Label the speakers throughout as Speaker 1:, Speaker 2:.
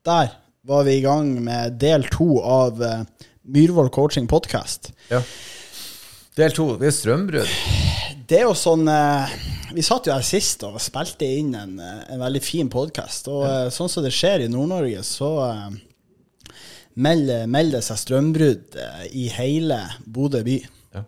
Speaker 1: Der var vi i gang med del to av uh, Myhrvold coaching podcast.
Speaker 2: Ja. Del to. Vi er strømbrudd.
Speaker 1: Det er jo sånn uh, Vi satt jo her sist og spilte inn en, eh, en veldig fin podkast. Og ja. sånn som det skjer i Nord-Norge, så melder melder det seg strømbrudd i hele Bodø by.
Speaker 2: Ja.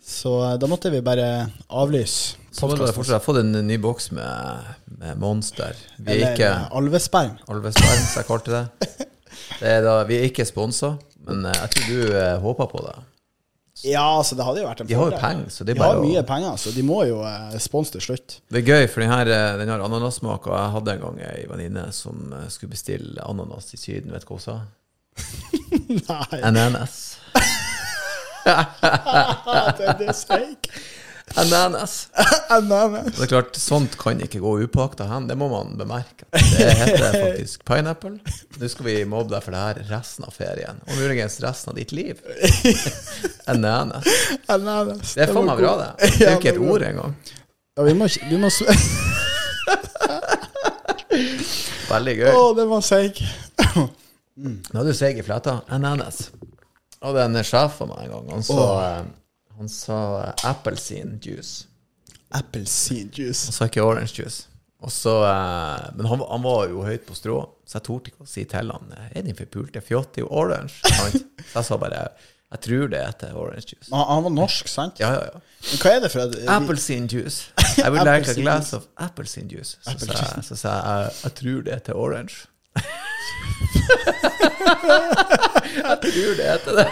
Speaker 1: Så da måtte vi bare avlyse.
Speaker 2: Så må du fortsatt har fått en ny boks med, med Monster. Vi er ikke
Speaker 1: alvesperm.
Speaker 2: Alvesperm, som jeg kalte det. det er da, vi er ikke sponsa, men jeg tror du eh, håper på det.
Speaker 1: Ja, altså det hadde jo vært en
Speaker 2: De har jo
Speaker 1: fordel.
Speaker 2: penger, så det er
Speaker 1: De har
Speaker 2: mye å
Speaker 1: penger, så de må jo eh, sponse til slutt.
Speaker 2: Det er gøy, for den her, den har ananassmak, og Jeg hadde en gang ei venninne som eh, skulle bestille ananas i Syden. Vet du hva hun sa?
Speaker 1: Nei,
Speaker 2: NNS.
Speaker 1: det, det er seig.
Speaker 2: Ananas.
Speaker 1: Ananas.
Speaker 2: Det er klart, Sånt kan ikke gå upåakta hen. Det må man bemerke. Det heter faktisk pineapple. Nå skal vi mobbe deg for det her resten av ferien. Og muligens resten av ditt liv. Ananas.
Speaker 1: Ananas.
Speaker 2: Det er faen meg bra, det. Det er jo ikke et ord engang.
Speaker 1: Ja, vi må, vi må
Speaker 2: Veldig gøy.
Speaker 1: Å, det var seig.
Speaker 2: Nå er du seig i fletta. Ananas. Og det er en sjef for meg en gang. Han sa, eh, han sa eh, appelsin juice.
Speaker 1: Appelsinjuice.
Speaker 2: Han sa ikke orange juice. Og så, eh, men han, han var jo høyt på strå, så jeg torde ikke å si til han Er din forpulte fjott jo orange? Så jeg sa bare jeg tror det heter orange juice.
Speaker 1: Han, han var norsk, sant?
Speaker 2: Ja, ja, ja.
Speaker 1: Men hva er det for et
Speaker 2: Appelsin juice. I would like a glass of appelsin juice. Så sa jeg, så sa jeg, jeg tror det heter orange. jeg tror det heter det.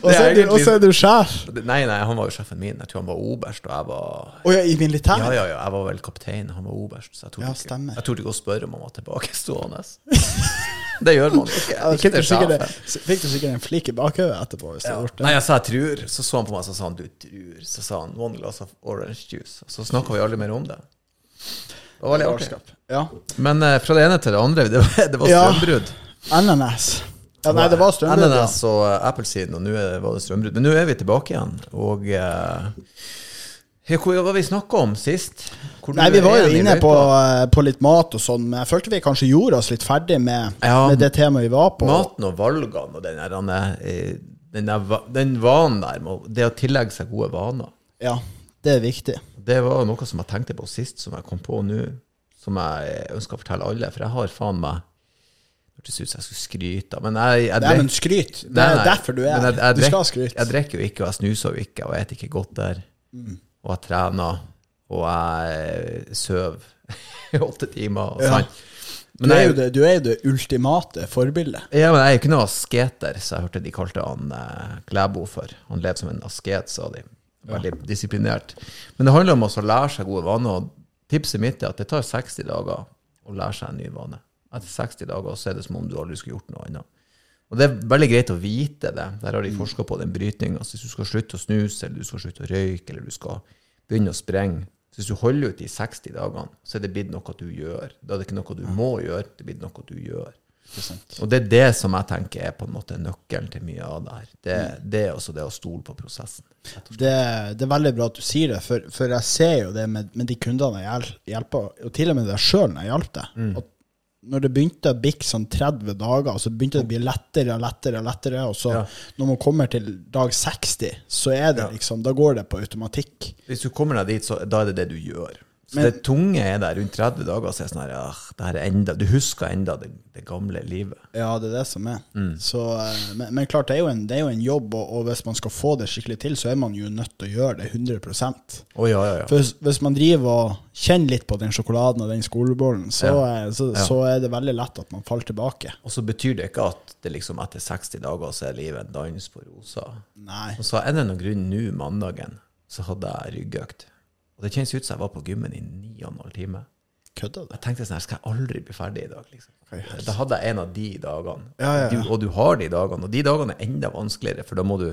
Speaker 1: Og så er, så er du sjef.
Speaker 2: Nei, nei, han var jo sjefen min. Jeg tror han var oberst, og jeg var
Speaker 1: oh, ja, i militæret?
Speaker 2: Ja, ja, ja, jeg var vel kaptein, han var oberst, så jeg torde
Speaker 1: Ja,
Speaker 2: ikke, jeg torde ikke å spørre om han var tilbakestående. det gjør man ikke.
Speaker 1: Ja, fikk, du sikkert, fikk du sikkert en flik i bakhodet etterpå?
Speaker 2: Ja. Nei, jeg sa jeg tror, så så han på meg og sa han du tror. Så sa han one glass of orange juice. Så snakka vi aldri mer om det. Det var litt artig.
Speaker 1: Ja.
Speaker 2: Men uh, fra det ene til det andre, det var, det var strømbrudd.
Speaker 1: Ananas. Ja, nei, det var strømbrudd. ja.
Speaker 2: Og eh, appelsin, og nå var det strømbrudd. Men nå er vi tilbake igjen, og eh, ja, Hva var vi snakka om sist?
Speaker 1: Nei, vi var jo inne på, eh, på litt mat og sånn, men jeg følte vi kanskje gjorde oss litt ferdig med,
Speaker 2: Ja.
Speaker 1: med det temaet vi var på.
Speaker 2: Maten og valgene og den, der, den, der, den vanen der, med det å tillegge seg gode vaner,
Speaker 1: Ja, det er viktig.
Speaker 2: det var noe som jeg tenkte på sist, som jeg kom på nå, som jeg ønsker å fortelle alle. For jeg har faen meg hørtes ut som jeg skulle skryte, men jeg, jeg
Speaker 1: Nei,
Speaker 2: drek-
Speaker 1: men skryt. Det er
Speaker 2: nei,
Speaker 1: derfor du er her. Du
Speaker 2: drek-
Speaker 1: skal skryte.
Speaker 2: Jeg drikker jo ikke, og jeg snuser jo ikke, og jeg spiser ikke godt der.
Speaker 1: Mm.
Speaker 2: Og jeg trener, og jeg sover i åtte timer. Og
Speaker 1: Ja.
Speaker 2: sånn.
Speaker 1: Du er, jo det, du er jo det ultimate forbildet.
Speaker 2: Ja, men jeg er jo ikke noe asketer, så jeg hørte de kalte han eh, Klæbo for. Han levde som en asket, sa de. Veldig disiplinert. Men det handler om å lære seg gode vaner. og Tipset mitt er at det tar 60 dager å lære seg en ny vane. Etter 60 dager så er det som om du aldri skulle gjort noe annet. Og det er veldig greit å vite det. Der har de forska på den brytninga. Altså, hvis du skal slutte å snuse, eller du skal slutte å røyke, eller du skal begynne å sprenge så Hvis du holder ut de 60 dagene, så er det blitt noe du gjør. Da er det ikke noe du må gjøre, det er blitt noe du gjør. Og det er det som jeg tenker er på en måte nøkkelen til mye av det her. Det, det er også det å stole på prosessen.
Speaker 1: Det, det er veldig bra at du sier det, for, for jeg ser jo det med, med de kundene jeg hjelper, og til og med deg sjøl når jeg hjalp deg.
Speaker 2: Mm.
Speaker 1: At når det begynte å bikke sånn 30 dager, så begynte det å bli lettere og lettere, og lettere, og så
Speaker 2: Ja.
Speaker 1: når man kommer til dag 60, så er det liksom, da går det på automatikk.
Speaker 2: Hvis du kommer deg dit, så da er det det du gjør. Så
Speaker 1: Men-
Speaker 2: det tunge er der rundt 30 dager, så er det sånn her, ah, det her er enda, du husker enda det, det gamle livet.
Speaker 1: Ja, det er det som er.
Speaker 2: Mm.
Speaker 1: Så, eh, men, men klart, det er, jo en, det er jo en jobb, og, og hvis man skal få det skikkelig til, så er man jo nødt til å gjøre det 100%
Speaker 2: ja, ja, ja.
Speaker 1: For hvis, hvis man driver og kjenner litt på den sjokoladen og den skolebollen, så, eh, så, så er det veldig lett at man faller tilbake.
Speaker 2: Og så betyr det ikke at det liksom etter 60 dager så er livet en dans på rosa.
Speaker 1: Nei.
Speaker 2: Og så er det noen grunn nå mandagen, så hadde jeg ryggøkt. Og det kjennes ut som jeg var på gymmen i ni og en halv time.
Speaker 1: Kødder du?
Speaker 2: Jeg tenkte sånn her, skal jeg aldri bli ferdig i dag? liksom. Da hadde jeg en av de dagene.
Speaker 1: Ja, ja, ja.
Speaker 2: Du, og du har de dagene. Og de dagene er enda vanskeligere, for da må du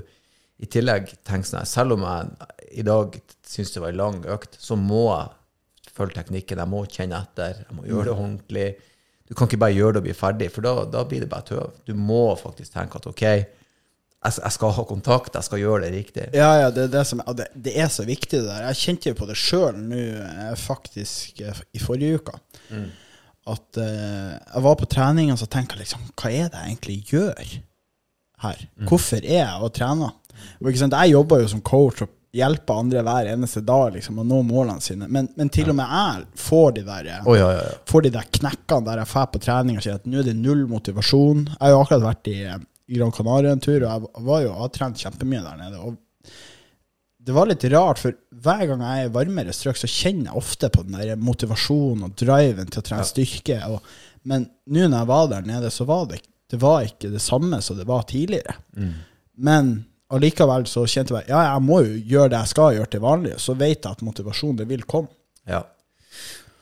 Speaker 2: i tillegg tenke sånn her, Selv om jeg i dag syns det var ei lang økt, så må jeg følge teknikken. Jeg må kjenne etter. Jeg må gjøre det
Speaker 1: Mm.
Speaker 2: ordentlig. Du kan ikke bare gjøre det og bli ferdig, for da, da blir det bare tøv. Du må faktisk tenke at OK, jeg, jeg skal ha kontakt, jeg skal gjøre det riktig.
Speaker 1: Ja, ja, det det, som, det, det er så viktig det der. Jeg kjente jo på det sjøl nå, eh, faktisk, eh, i forrige uke. at uh, jeg var på trening, og så tenkte jeg liksom Hva er det jeg egentlig gjør her? Hvorfor er jeg og trener? Og Jeg jobber jo som coach og hjelper andre hver eneste dag liksom, å nå målene sine, men, men til og med jeg får de der
Speaker 2: oh, ja, ja, ja.
Speaker 1: får de der knekkene der jeg drar på trening og sier at nå er det null motivasjon. Jeg har jo akkurat vært i Gran Canaria en tur, og jeg var jo, har trent kjempemye der nede. og det var litt rart, for hver gang jeg er i varmere strøk, så kjenner jeg ofte på den der motivasjonen og driven til å trene styrke. Og, men nå når jeg var der nede, så var det, det var ikke det samme som det var tidligere. Men allikevel så kjente jeg ja, jeg må jo gjøre det jeg skal gjøre til vanlig. Så vet jeg at motivasjonen, det vil komme.
Speaker 2: Ja.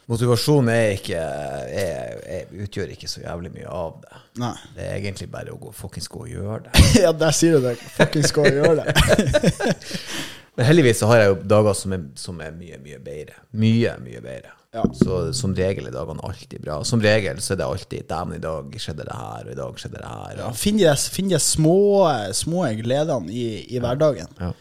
Speaker 2: Motivasjon er ikke, er, er, utgjør ikke så jævlig mye av det.
Speaker 1: Nei.
Speaker 2: Det er egentlig bare å gå, fuckings gå og gjøre det.
Speaker 1: ja, der sier du det. Fuckings gå og gjøre det.
Speaker 2: Men heldigvis så har jeg jo dager som er, som er mye, mye bedre. Mye, mye bedre.
Speaker 1: Ja.
Speaker 2: Så som regel er dagene alltid bra. Som regel så er det alltid Dæven, i dag skjedde det her, og i dag skjedde det her.
Speaker 1: Ja, Finn de, små, små gledene i, i hverdagen.
Speaker 2: Ja.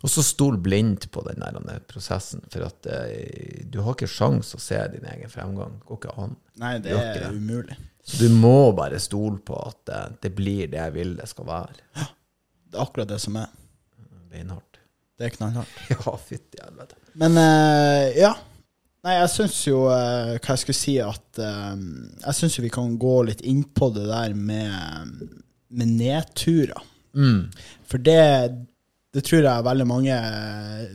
Speaker 2: Og så stol blindt på den der prosessen, for at eh, du har ikke sjans å se din egen fremgang. Det går ikke an.
Speaker 1: Nei, det er
Speaker 2: det.
Speaker 1: umulig.
Speaker 2: Så du må bare stole på at eh, det blir det jeg vil det skal være.
Speaker 1: Ja, Det er akkurat det som er.
Speaker 2: Beinhardt.
Speaker 1: Det er knallhardt.
Speaker 2: Ja, fytti helvete.
Speaker 1: Men eh, ja. Nei, jeg syns jo eh, Hva jeg skulle si at eh, Jeg syns jo vi kan gå litt inn på det der med, med nedturer.
Speaker 2: Mm.
Speaker 1: For det, det tror jeg veldig mange eh,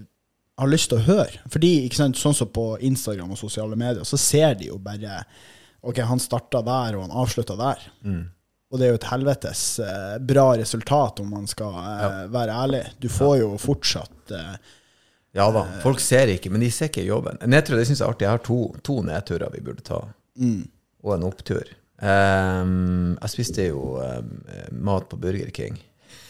Speaker 1: har lyst til å høre. Fordi, ikke sant, sånn som på Instagram og sosiale medier, så ser de jo bare Ok, han starta der, og han avslutta der. Og det er jo et helvetes eh, bra resultat, om man skal eh, være ærlig. Du får jo fortsatt eh,
Speaker 2: Ja da, folk ser ikke, men de ser ikke jobben. Nedtur, det syns jeg er artig. Jeg har to, to nedturer vi burde ta, og en opptur. Um, jeg spiste jo um, mat på Burger King.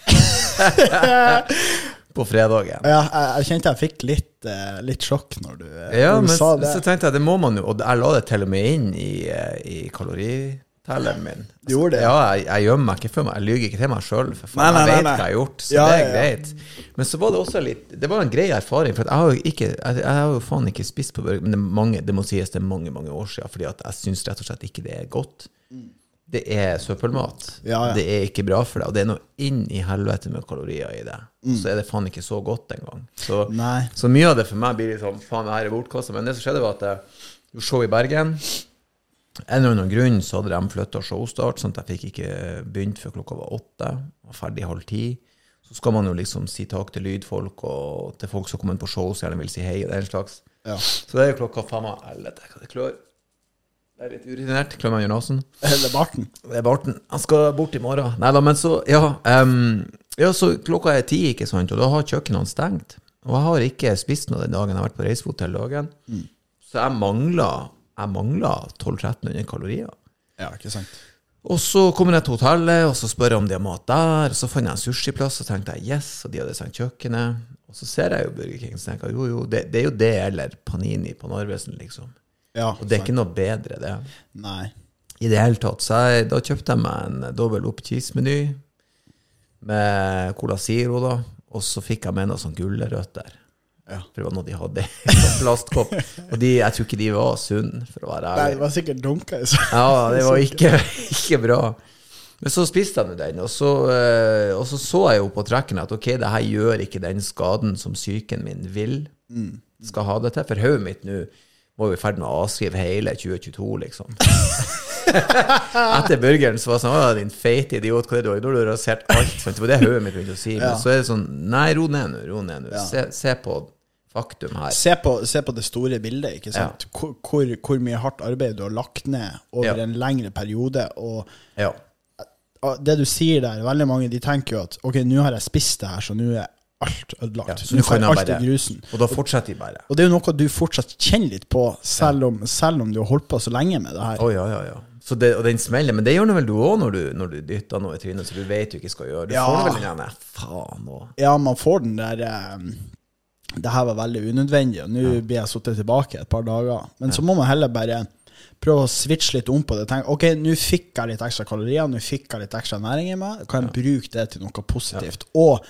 Speaker 2: på fredagen.
Speaker 1: Ja, jeg, jeg kjente jeg fikk litt, uh, litt sjokk når du, uh,
Speaker 2: Ja,
Speaker 1: når du sa det.
Speaker 2: så tenkte jeg det må man jo, og jeg la det til og med inn i, uh, i kaloritelleren min.
Speaker 1: Du gjorde det?
Speaker 2: Ja, jeg, jeg gjemmer meg ikke for meg. Jeg lyver ikke til meg sjøl, for faen.
Speaker 1: Nei,
Speaker 2: jeg vet hva jeg har gjort, så
Speaker 1: Ja,
Speaker 2: det er greit. Men så var det også litt Det var en grei erfaring, for jeg har jo ikke Jeg, jeg har jo faen ikke spist på burger, men det, mange, det må sies det er mange, mange år siden, fordi at jeg syns rett og slett ikke det er godt. Det er søppelmat.
Speaker 1: Ja, ja.
Speaker 2: Det er ikke bra for deg, og det er noe inn i helvete med kalorier i det.
Speaker 1: Mm.
Speaker 2: Så er det faen ikke så godt engang. Så så mye av det for meg blir sånn Faen, det her er bortkasta. Men det som skjedde, var at jeg gjorde show i Bergen. En eller annen grunn så hadde de flytta showstart, sånn at jeg fikk ikke begynt før klokka var åtte. Var ferdig halv ti. Så skal man jo liksom si takk til lydfolk og til folk som kommer på show så gjerne vil si hei og den slags.
Speaker 1: Ja.
Speaker 2: Så det er jo klokka faen meg elleve. Jeg klør. Det er litt urutinert. Klør meg i nesen.
Speaker 1: Eller barten.
Speaker 2: Det er Barten. Han skal bort i morgen. Nei da, men så Ja, um, ja så klokka er ti, ikke sant, og da har kjøkkenene stengt. Og jeg har ikke spist noe den dagen. Jeg har vært på reisefot hele dagen. Så jeg mangler jeg mangler 1200-1300 kalorier.
Speaker 1: Ja, ikke sant.
Speaker 2: Og så kommer jeg til hotellet, og så spør jeg om de har mat der. Og så fant jeg en sushiplass, og tenkte jeg yes, og de hadde sendt kjøkkenet. Og så ser jeg jo Burger King, så tenker jeg jo, jo, det, det er jo det eller Panini på Narvesen, liksom.
Speaker 1: Ja,
Speaker 2: Og det er ikke noe bedre, det.
Speaker 1: Nei.
Speaker 2: I det hele tatt. Så jeg, da kjøpte jeg meg en dobbel opp cheese-meny med Cola Zero, da. Og så fikk jeg med noe sånn gulrøtter.
Speaker 1: Ja.
Speaker 2: For det var noe de hadde i sånn plastkopp. Og de, jeg tror ikke de var sunne, for å være
Speaker 1: Nei, det var sikkert dunka i så.
Speaker 2: Ja, det var ikke, ikke bra. Men så spiste jeg den, og så, eh, og så så jeg jo på trekken at ok, det her gjør ikke den skaden som psyken min vil skal ha det til. For hodet mitt nå var jo i ferd med å avskrive hele 2022, liksom. Etter burgeren så var det sånn Å, din feite idiot, hva er det du har Nå har du rasert alt. Det var det hodet mitt begynte å si. Men
Speaker 1: Ja.
Speaker 2: så er det sånn Nei, ro ned nå. Ro ned nå.
Speaker 1: Ja.
Speaker 2: Se, se på faktum her.
Speaker 1: Se på, se på det store bildet, ikke sant? Hvor, hvor, hvor mye hardt arbeid du har lagt ned over
Speaker 2: Ja.
Speaker 1: en lengre periode. Og
Speaker 2: Ja.
Speaker 1: og det du sier der, veldig mange de tenker jo at ok, nå har jeg spist det her, så nå er alt ødelagt.
Speaker 2: Ja,
Speaker 1: så du får alt
Speaker 2: bare,
Speaker 1: i grusen.
Speaker 2: Og da fortsetter de bare.
Speaker 1: Og det er jo noe du fortsatt kjenner litt på, selv om, selv om du har holdt på så lenge med det her.
Speaker 2: Oh, ja, ja, ja. Så det, og den smeller. Men det gjør vel du òg når, du- når du dytter noe i trynet, så du vet du ikke skal gjøre. Du
Speaker 1: Ja.
Speaker 2: får vel den der faen og
Speaker 1: Ja, man får den der eh, Det her var veldig unødvendig, og nå blir jeg sittet tilbake et par dager. Men så må man heller bare prøve å switche litt om på det. Tenk, ok, nå fikk jeg litt ekstra kalorier, nå fikk jeg litt ekstra næring i meg. Kan jeg bruke det til noe positivt? Og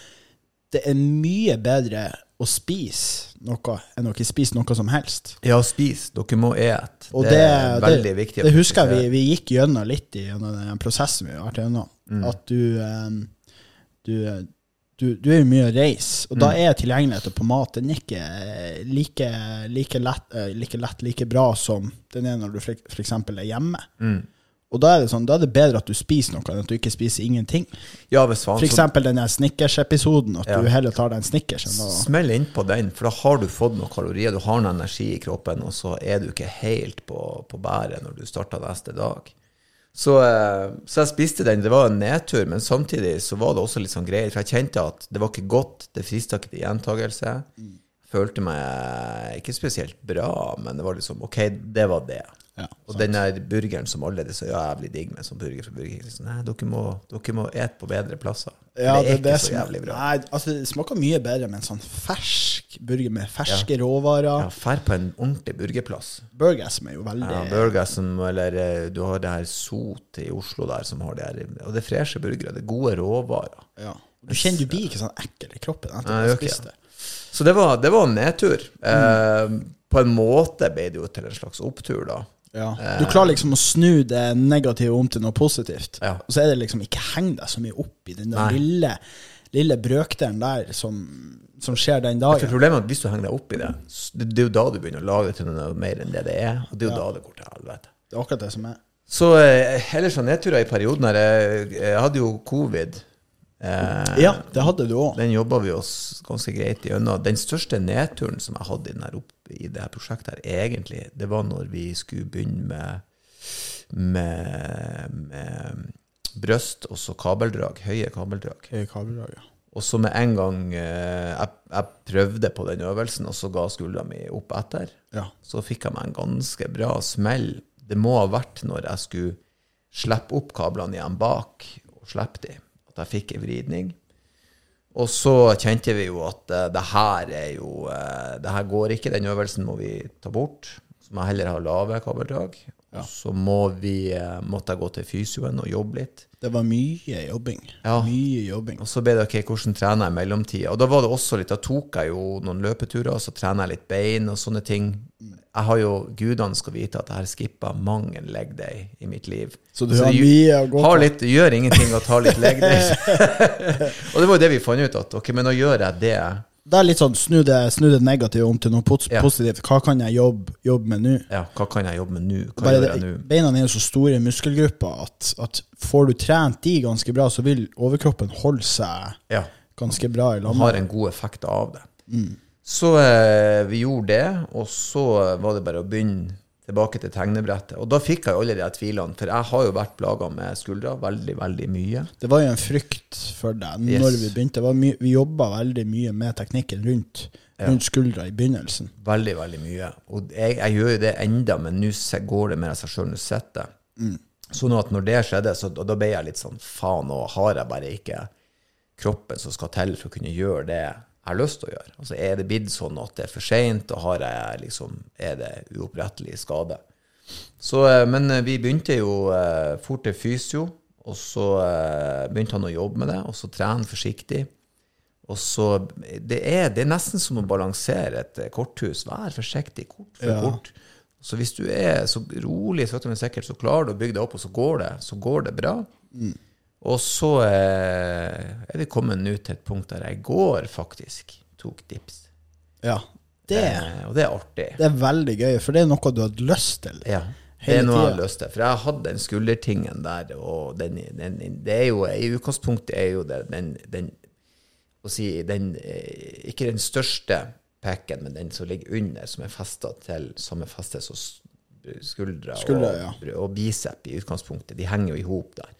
Speaker 1: det er mye bedre å spise noe enn å ikke spise noe som helst.
Speaker 2: Ja, spis. Dere må ete.
Speaker 1: Det,
Speaker 2: det, er veldig
Speaker 1: det,
Speaker 2: viktig.
Speaker 1: Det husker jeg vi, vi gikk gjennom litt i gjennom den prosessen vi har vært gjennom.
Speaker 2: Mm.
Speaker 1: At du, eh, du, du Du er jo mye å reise, og da
Speaker 2: Mm.
Speaker 1: er tilgjengeligheten på mat Den er ikke eh, like, like, lett, eh, like lett, like bra som den er når du f.eks. er hjemme.
Speaker 2: Mm.
Speaker 1: Og da er det sånn, da er det bedre at du spiser noe enn at du ikke spiser ingenting.
Speaker 2: Ja, hvis faen,
Speaker 1: For eksempel den Snickers-episoden, at
Speaker 2: Ja.
Speaker 1: du heller tar den Snickersen. Og,
Speaker 2: smell innpå den, for da har du fått noen kalorier, du har noe energi i kroppen, og så er du ikke helt på, på bæret når du starter neste dag. Så, eh, så jeg spiste den. Det var en nedtur, men samtidig så var det også litt sånn greier. For jeg kjente at det var ikke godt, det frista ikke til gjentagelse. Følte meg ikke spesielt bra, men det var liksom OK, det var det.
Speaker 1: Ja,
Speaker 2: Og den der burgeren som alle er så jævlig digg med, som burger fra Burger King liksom, Nei, dere må, dere må ete på bedre plasser.
Speaker 1: Ja,
Speaker 2: det er ikke så jævlig bra.
Speaker 1: Nei, altså, det smaker mye bedre med en sånn fersk burger med ferske råvarer.
Speaker 2: Ja, Fær på en ordentlig burgerplass.
Speaker 1: Burgersm er jo veldig
Speaker 2: Ja, Burgersen, eller eh, du har det her Sot i Oslo der som har det her Og det er freshe burgere. Det er gode råvarer.
Speaker 1: ja. Du kjenner du blir ikke sånn ekkel i kroppen etter å ha spist det.
Speaker 2: Så det var, det var en nedtur. Eh, på en måte ble det jo til en slags opptur, da.
Speaker 1: Ja. Du klarer liksom å snu det negative om til noe positivt.
Speaker 2: Ja.
Speaker 1: Og så er det liksom ikke heng deg så mye opp i den lille, lille brøkdelen der som, som skjer den
Speaker 2: For
Speaker 1: dagen.
Speaker 2: problemet er at hvis du henger deg opp i det, det, det er jo da du begynner å lage det til noe mer enn det det er. Og det er jo da det går til helvete.
Speaker 1: Det er akkurat det som er.
Speaker 2: Så eh, ellers av nedturer i perioden her Jeg, jeg hadde jo covid. Eh,
Speaker 1: Ja, det hadde du òg.
Speaker 2: Den jobba vi oss ganske greit gjennom. Den største nedturen som jeg hadde i, denne, i dette prosjektet, her, egentlig, det var når vi skulle begynne med, med, med brøst og så kabeldrag. Høye kabeldrag.
Speaker 1: Høye Kabeldrag, ja.
Speaker 2: Og så med en gang eh, jeg, jeg prøvde på den øvelsen, og så ga skuldra mi opp etter,
Speaker 1: ja.
Speaker 2: så fikk jeg meg en ganske bra smell. Det må ha vært når jeg skulle slippe opp kablene igjen bak, og slippe de, jeg fikk en vridning. Og så kjente vi jo at uh, det her er jo uh, Det her går ikke, den øvelsen må vi ta bort. Så må jeg heller ha lave kabeldrag. Og så må vi, uh, måtte jeg gå til fysioen og jobbe litt.
Speaker 1: Det var mye jobbing.
Speaker 2: Ja.
Speaker 1: Mye jobbing.
Speaker 2: Og så ble det ok, hvordan trener jeg i mellomtida? Og da var det også litt, da tok jeg jo noen løpeturer, og så trener jeg litt bein og sånne ting. Jeg har jo, gudene skal vite at jeg har skippa mange leg day i mitt liv.
Speaker 1: Så du har mye å gå på.
Speaker 2: litt, gjør ingenting å ta litt leg day. og det var jo det vi fant ut, at ok, men nå gjør jeg det.
Speaker 1: Det er litt sånn snu det, snu det negative om til noe pos
Speaker 2: Ja.
Speaker 1: positivt. Hva kan jeg jobbe, jobbe med nå?
Speaker 2: Ja, hva kan jeg jobbe med nå? Hva
Speaker 1: Bare
Speaker 2: gjør jeg nå?
Speaker 1: beina er jo så store muskelgrupper at, at får du trent de ganske bra, så vil overkroppen holde seg
Speaker 2: Ja.
Speaker 1: ganske bra i lammet.
Speaker 2: har en god effekt av det. Så eh, vi gjorde det, og så var det bare å begynne tilbake til tegnebrettet. Og da fikk jeg alle de tvilene, for jeg har jo vært plaga med skuldra veldig, veldig mye.
Speaker 1: Det var jo en frykt for deg
Speaker 2: Yes.
Speaker 1: når vi begynte. Det var vi jobba veldig mye med teknikken rundt, rundt skuldra i begynnelsen.
Speaker 2: Veldig, veldig mye. Og jeg, jeg gjør jo det enda, men nå går det mer av seg sjøl. Nå sitter jeg. Sånn at når det skjedde, så da ble jeg litt sånn faen, nå har jeg bare ikke kroppen som skal til for å kunne gjøre det jeg har lyst til å gjøre. Altså Er det blitt sånn at det er for seint, og har jeg liksom, er det uopprettelig skade? Så, eh, men eh, vi begynte jo eh, fort til fysio, og så begynte han å jobbe med det, og så trene forsiktig. Og så, det er, det er nesten som å balansere et korthus. Vær forsiktig, kort for
Speaker 1: Ja.
Speaker 2: kort. Så hvis du er så rolig, sakte, sikkert, så klarer du å bygge deg opp, og så går det, så går det bra. Og så eh, er vi kommet nå til et punkt der jeg går faktisk tok dips.
Speaker 1: Ja. Det,
Speaker 2: Eh, og det er artig.
Speaker 1: det er veldig gøy, for det er noe du hadde lyst til.
Speaker 2: Ja. Det er noe jeg har lyst til. For jeg har hatt den skuldertingen der, og den, den, det er jo I utgangspunktet er jo det den, den si, den, eh, Ikke den største pekken, men den som ligger under, som er festa til som er festet så skuldra,
Speaker 1: Skuldra,
Speaker 2: og,
Speaker 1: ja.
Speaker 2: og bicep i utgangspunktet. De henger jo i hop der.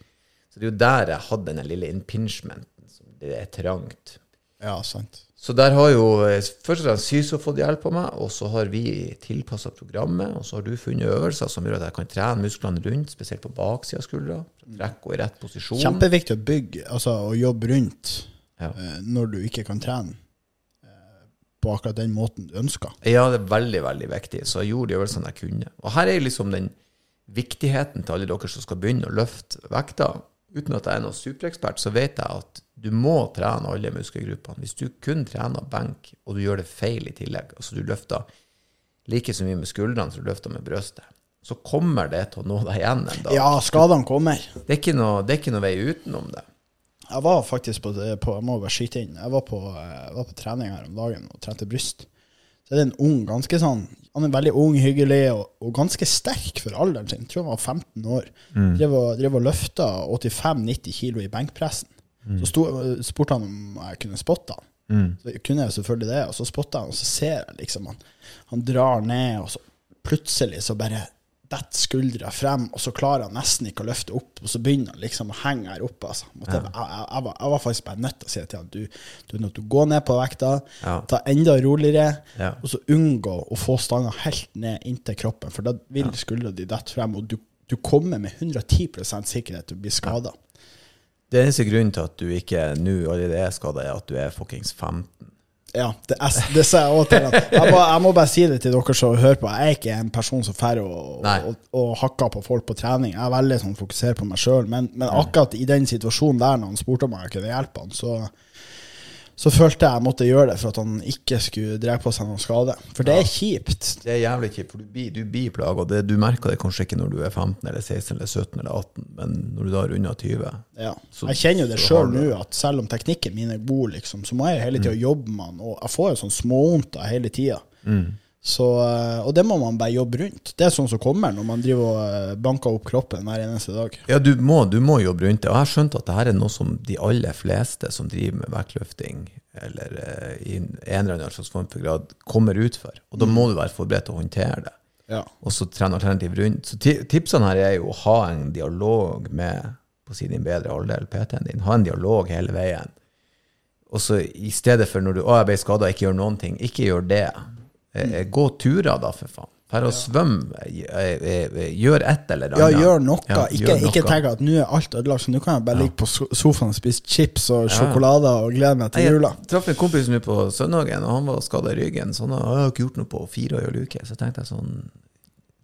Speaker 2: Så det er jo der jeg hadde den lille impingementen. som Det er trangt.
Speaker 1: Ja, sant.
Speaker 2: Så der har jo eh, først og fremst Syso fått hjelp av meg, og så har vi tilpassa programmet, og så har du funnet øvelser som gjør at jeg kan trene musklene rundt, spesielt på baksida av skuldra. Trekke og i rett posisjon.
Speaker 1: Kjempeviktig å bygge, altså å jobbe rundt
Speaker 2: Ja.
Speaker 1: eh, når du ikke kan trene eh, på akkurat den måten du ønsker.
Speaker 2: Ja, det er veldig, veldig viktig. Så jeg gjorde de øvelsene jeg kunne. Og her er liksom den viktigheten til alle dere som skal begynne å løfte vekta. Uten at jeg er noen superekspert, så vet jeg at du må trene alle muskelgruppene. Hvis du kun trener benk, og du gjør det feil i tillegg, altså du løfter like så mye med skuldrene som du løfter med brøstet, så kommer det til å nå deg igjen en dag.
Speaker 1: Ja, skadene kommer.
Speaker 2: Det, er ikke noe, det er ikke noe vei utenom det.
Speaker 1: Jeg var faktisk på, på Jeg må bare skyte inn. Jeg var på, jeg var på trening her om dagen og trente bryst. Så er det en ung, ganske sånn Han er veldig ung, hyggelig og, og ganske sterk for alderen sin. Jeg tror han var 15 år. Mm. Drev og, drev og løfta 85-90 kilo i benkpressen. Mm. Så sto, spurte han om jeg kunne spotte han. Mm. Så kunne jeg selvfølgelig det, og så spotta han, og så ser jeg liksom han, han drar ned, og så plutselig så bare detter skuldra frem, og så klarer han nesten ikke å løfte opp, og så begynner han liksom å henge her oppe. Altså. Ja. Jeg, jeg, jeg, var, jeg, var, faktisk bare nødt til å si til han du, du er nødt til å gå ned på vekta, ja. ta enda roligere, ja. og så unngå å få stanga helt ned inntil kroppen, for da vil skuldra di dette frem, og du, du, kommer med 110 sikkerhet til å bli skada.
Speaker 2: Det eneste grunnen til at du ikke nå allerede er skada, er at du er fuckings 15.
Speaker 1: Ja, det, det sa jeg òg til ham. Jeg, jeg, må bare si det til dere som hører på. Jeg er ikke en person som drar og, og, og, hakker på folk på trening. Jeg er veldig sånn fokusert på meg sjøl. Men, men, akkurat i den situasjonen der, når han spurte om jeg kunne hjelpe han, så så følte jeg jeg måtte gjøre det for at han ikke skulle dra på seg noen skade. For det er kjipt.
Speaker 2: Det er jævlig kjipt, for du blir, du blir plaga. Du merker det kanskje ikke når du er 15 eller 16 eller 17 eller 18, men når du da er under 20
Speaker 1: Ja. Jeg kjenner jo det sjøl nå, at selv om teknikken min er god, liksom, så må jeg hele tida mm. jobbe med den. Og jeg får jo sånn småvondter hele tida. Mm. Så, eh, og det må man bare jobbe rundt. Det er sånn som kommer når man driver og eh, banker opp kroppen hver eneste dag.
Speaker 2: Ja, du må, du må jobbe rundt det. Og jeg har skjønt at dette er noe som de aller fleste som driver med vektløfting, eller uh, i en eller annen slags form for grad, kommer ut for. Og da må du være forberedt til å håndtere det. Ja. Og så trene alternativ rundt. Så tipsene her er jo å ha en dialog med på si din bedre halvdel, PT-en din. Ha en dialog hele veien. Og så i stedet for når du å, jeg ble skada, ikke gjør noen ting, ikke gjør det. Eh, gå turer, da, for faen. For å svømme, eh, eh, gjør et eller annet.
Speaker 1: Ja, gjør noe. Ja, ikke, gjør ikke tenk at nå er alt ødelagt, så nå kan jeg bare ligge på sofaen og spise chips og sjokolade og glede meg til jula.
Speaker 2: Jeg traff en kompis nå på søndagen, og han var skada i ryggen. Så han har ikke gjort noe på fire og en uke. Så tenkte jeg sånn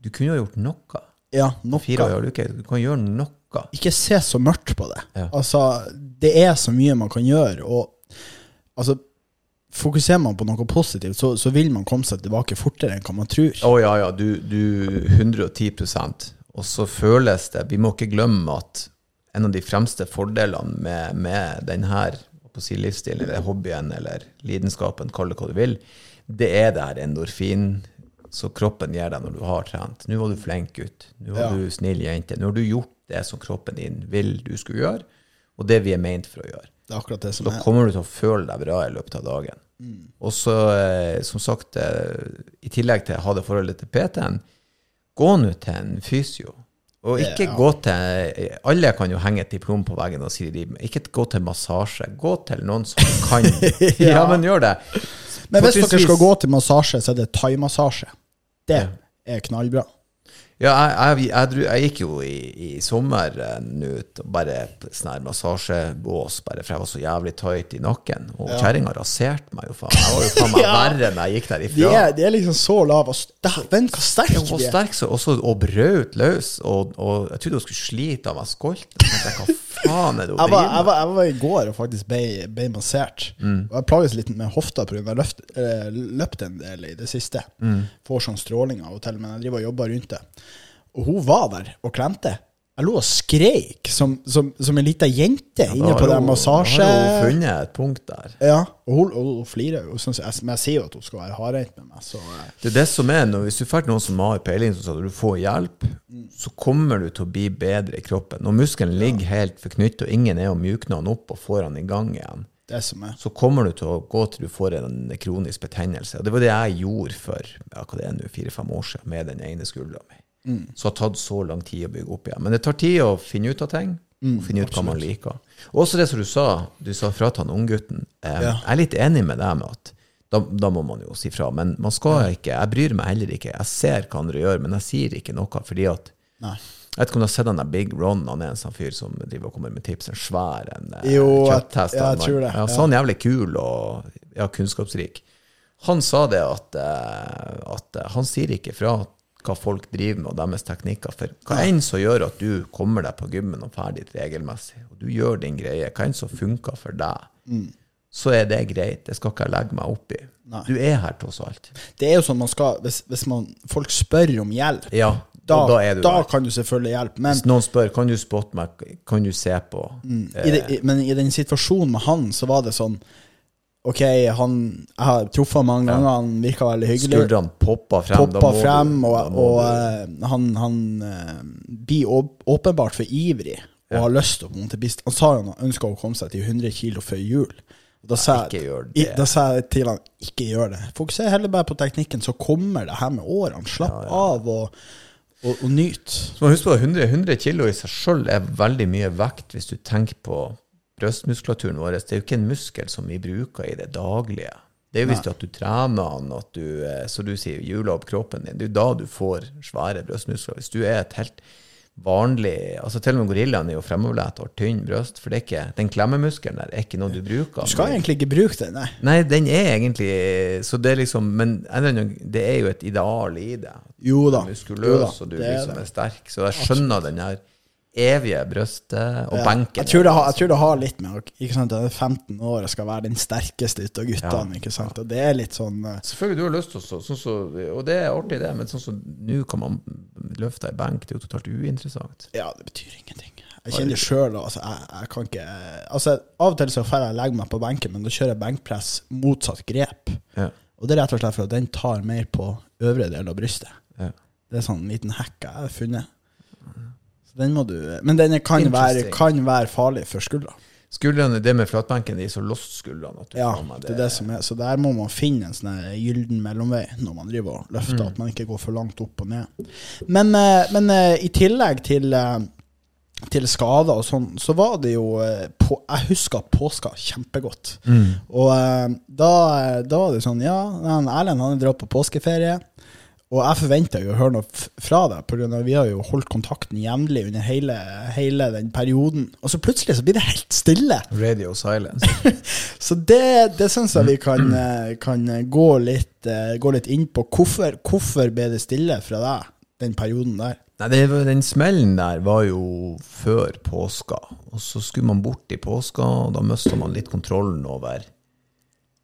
Speaker 2: Du kunne jo gjort noe.
Speaker 1: Ja, noe.
Speaker 2: Fire og en uke. Du kan gjøre noe.
Speaker 1: Ikke se så mørkt på det. Ja. Altså, det er så mye man kan gjøre, og altså Fokuserer man på noe positivt, så, så, vil man komme seg tilbake fortere enn hva man tror.
Speaker 2: Å oh, ja, ja. Du, du 110% Og så føles det Vi må ikke glemme at en av de fremste fordelene med, med denne si, livsstilen, eller hobbyen, eller lidenskapen, kall det hva du vil, det er det her endorfin som kroppen gir deg når du har trent. Nå var du flink gutt. Nå var ja. du snill jente. Nå har du gjort det som kroppen din vil du skulle gjøre, og det vi er ment for å gjøre.
Speaker 1: Det er akkurat det som
Speaker 2: da
Speaker 1: er.
Speaker 2: kommer du til å føle deg bra i løpet av dagen. Mm. Og så, eh, som sagt, eh, i tillegg til å ha det forholdet til PT-en, gå nå til en fysio. Og ikke ja. gå til Alle kan jo henge et diplom på veggen og si de, ikke gå til massasje. Gå til noen som kan. ja. ja, men gjør det.
Speaker 1: Men hvis dere skal gå til massasje, så er det thaimassasje. Det er knallbra.
Speaker 2: Ja, jeg, jeg, jeg, gikk jo i, i sommer uh, nå bare sånn her massasjebås, bare for jeg var så jævlig tight i nakken. Og ja. kjerringa raserte meg jo, faen. Jeg var jo faen meg ja. verre enn jeg gikk derifra.
Speaker 1: De er, de er liksom så lave. Dæven, hva sterk de
Speaker 2: er. Sterk, så, også, og brøt løs. Og, og, jeg trodde hun skulle slite av meg skolten. Hva faen er det hun
Speaker 1: driver med? Jeg var, jeg var i går og faktisk ble, ble massert. Mm. Og jeg plages litt med hofta pga. jeg har løpt en del i det siste. Mm. Får sånn stråling av og til, men jeg driver og jobber rundt det. Og hun var der og klemte. Jeg lå og skreik som, som, som en lita jente ja, inne på den massasje... Da
Speaker 2: har hun funnet et punkt der.
Speaker 1: Ja, og hun, og hun flirer jo. Men jeg sier jo at hun skal være hardhendt med meg. Så. Eh.
Speaker 2: Det er det som er, når, Hvis du får noen som har peiling, at du får hjelp, så kommer du til å bli bedre i kroppen. Når muskelen ligger ja. helt forknyttet, og ingen er å mjukne den opp og får den i gang igjen, så kommer du til å gå til du får en kronisk betennelse. Og det var det jeg gjorde for ja, hva det er nå, fire-fem år siden med den ene skuldra mi. Mm. som har tatt så lang tid å bygge opp igjen. Men det tar tid å finne ut av ting. Mm, og finne ut hva man liker. Og også det som du sa, du sa fra til unggutten. Eh, ja. Jeg er litt enig med deg med at da, da, må man jo si fra. Men man skal ikke Jeg bryr meg heller ikke. Jeg ser hva andre gjør, men jeg sier ikke noe. fordi at Nei. Jeg vet ikke om du har sett den der Big Ron? Han er en sånn fyr som driver og kommer med tips. En svær en eh,
Speaker 1: jo, kjøtthest. Ja, jeg tror det.
Speaker 2: Ja, sånn jævlig kul og ja, kunnskapsrik. Han sa det at, uh, at han sier ikke fra hva folk driver med, og deres teknikker. For hva enn som gjør at du kommer deg på gymmen og ferdig regelmessig, og du gjør din greie, hva enn som funker for deg, så er det greit. Det skal ikke jeg legge meg opp i.
Speaker 1: Nei.
Speaker 2: Du er her tross alt.
Speaker 1: Det er jo sånn man skal Hvis, hvis man, folk spør om hjelp,
Speaker 2: Ja,
Speaker 1: da,
Speaker 2: da du
Speaker 1: da kan du selvfølgelig hjelpe. Men,
Speaker 2: Hvis noen spør kan du spotte meg, kan du se på
Speaker 1: i det, i, men i den situasjonen med han, så var det sånn Ok, han Jeg har truffet ham mange ganger, han virka veldig hyggelig.
Speaker 2: Skuldrene poppa frem.
Speaker 1: Poppa
Speaker 2: må
Speaker 1: frem, og, og
Speaker 2: du-
Speaker 1: eh, han, han eh, blir åpenbart for ivrig og har lyst til å på en Han sa han ønska å komme seg til 100 kilo før jul. Da sa, jeg, da sa jeg til han ikke gjør det. Fokuser heller bare på teknikken, så kommer det her med årene. Slapp av og, og, og nyt.
Speaker 2: Så må huske på at 100, 100 kilo i seg sjøl er veldig mye vekt hvis du tenker på brystmuskulaturen vår. Det er jo ikke en muskel som vi bruker i det daglige. Det er jo hvis du, at du trener den, at du, eh, så du sier, hjuler opp kroppen din. Det er jo da du får svære brystmuskler. Hvis du er et helt vanlig altså Til og med gorillaen er jo fremoverlent og har tynn bryst. For det er ikke, den klemmemuskelen der er ikke noe du bruker.
Speaker 1: Du skal egentlig ikke bruke den, nei.
Speaker 2: Nei, den er egentlig Så det er liksom Men det er jo et ideal i det.
Speaker 1: Jo da.
Speaker 2: Du er
Speaker 1: Jo
Speaker 2: muskuløs,
Speaker 1: da,
Speaker 2: og du liksom
Speaker 1: er
Speaker 2: er sterk. Så jeg skjønner den her evige brystet og
Speaker 1: Ja.
Speaker 2: benken.
Speaker 1: Jeg tror, det har, jeg tror det har litt med ikke sant, at jeg er 15 år og skal være den sterkeste ut av guttene. ikke sant? Og det er litt sånn uh...
Speaker 2: Selvfølgelig, du har lyst til å sånn så, Og det er artig, det, men sånn som nå kan man løfte ei benk. Det er jo totalt uinteressant.
Speaker 1: Ja, det betyr ingenting. Jeg kjenner det sjøl. Altså, jeg, jeg kan ikke altså, Av og til så får jeg legge meg på benken, men da kjører jeg benkpress motsatt grep.
Speaker 2: Ja.
Speaker 1: Og det er rett og slett for at den tar mer på øvre del av brystet.
Speaker 2: Ja.
Speaker 1: Det er sånn en liten hekk jeg har funnet. Den du Men den kan være, kan være farlig for skuldra.
Speaker 2: Skuldrene, det med flatbenken, de er så lost skuldrene.
Speaker 1: Ja,
Speaker 2: det,
Speaker 1: det er det som er. Så der må man finne en sånn gylden mellomvei når man driver og løfter, at man ikke går for langt opp og ned. Men, eh, men eh, i tillegg til eh, til skader og sånn, så var det jo på, Jeg husker påska kjempegodt. Og eh, da, da var det sånn Ja, Erlend han drar på påskeferie. Og jeg forventa jo å høre noe fra deg, av vi har jo holdt kontakten jevnlig under hele, hele den perioden. Og så plutselig så blir det helt stille.
Speaker 2: Radio silence.
Speaker 1: Så det, det syns jeg vi kan, eh, kan gå, litt, eh, gå litt inn på. Hvorfor, hvorfor ble det stille fra deg den perioden der?
Speaker 2: Nei, det, Den smellen der var jo før påska. Og så skulle man bort i påska, og da mista man litt kontrollen over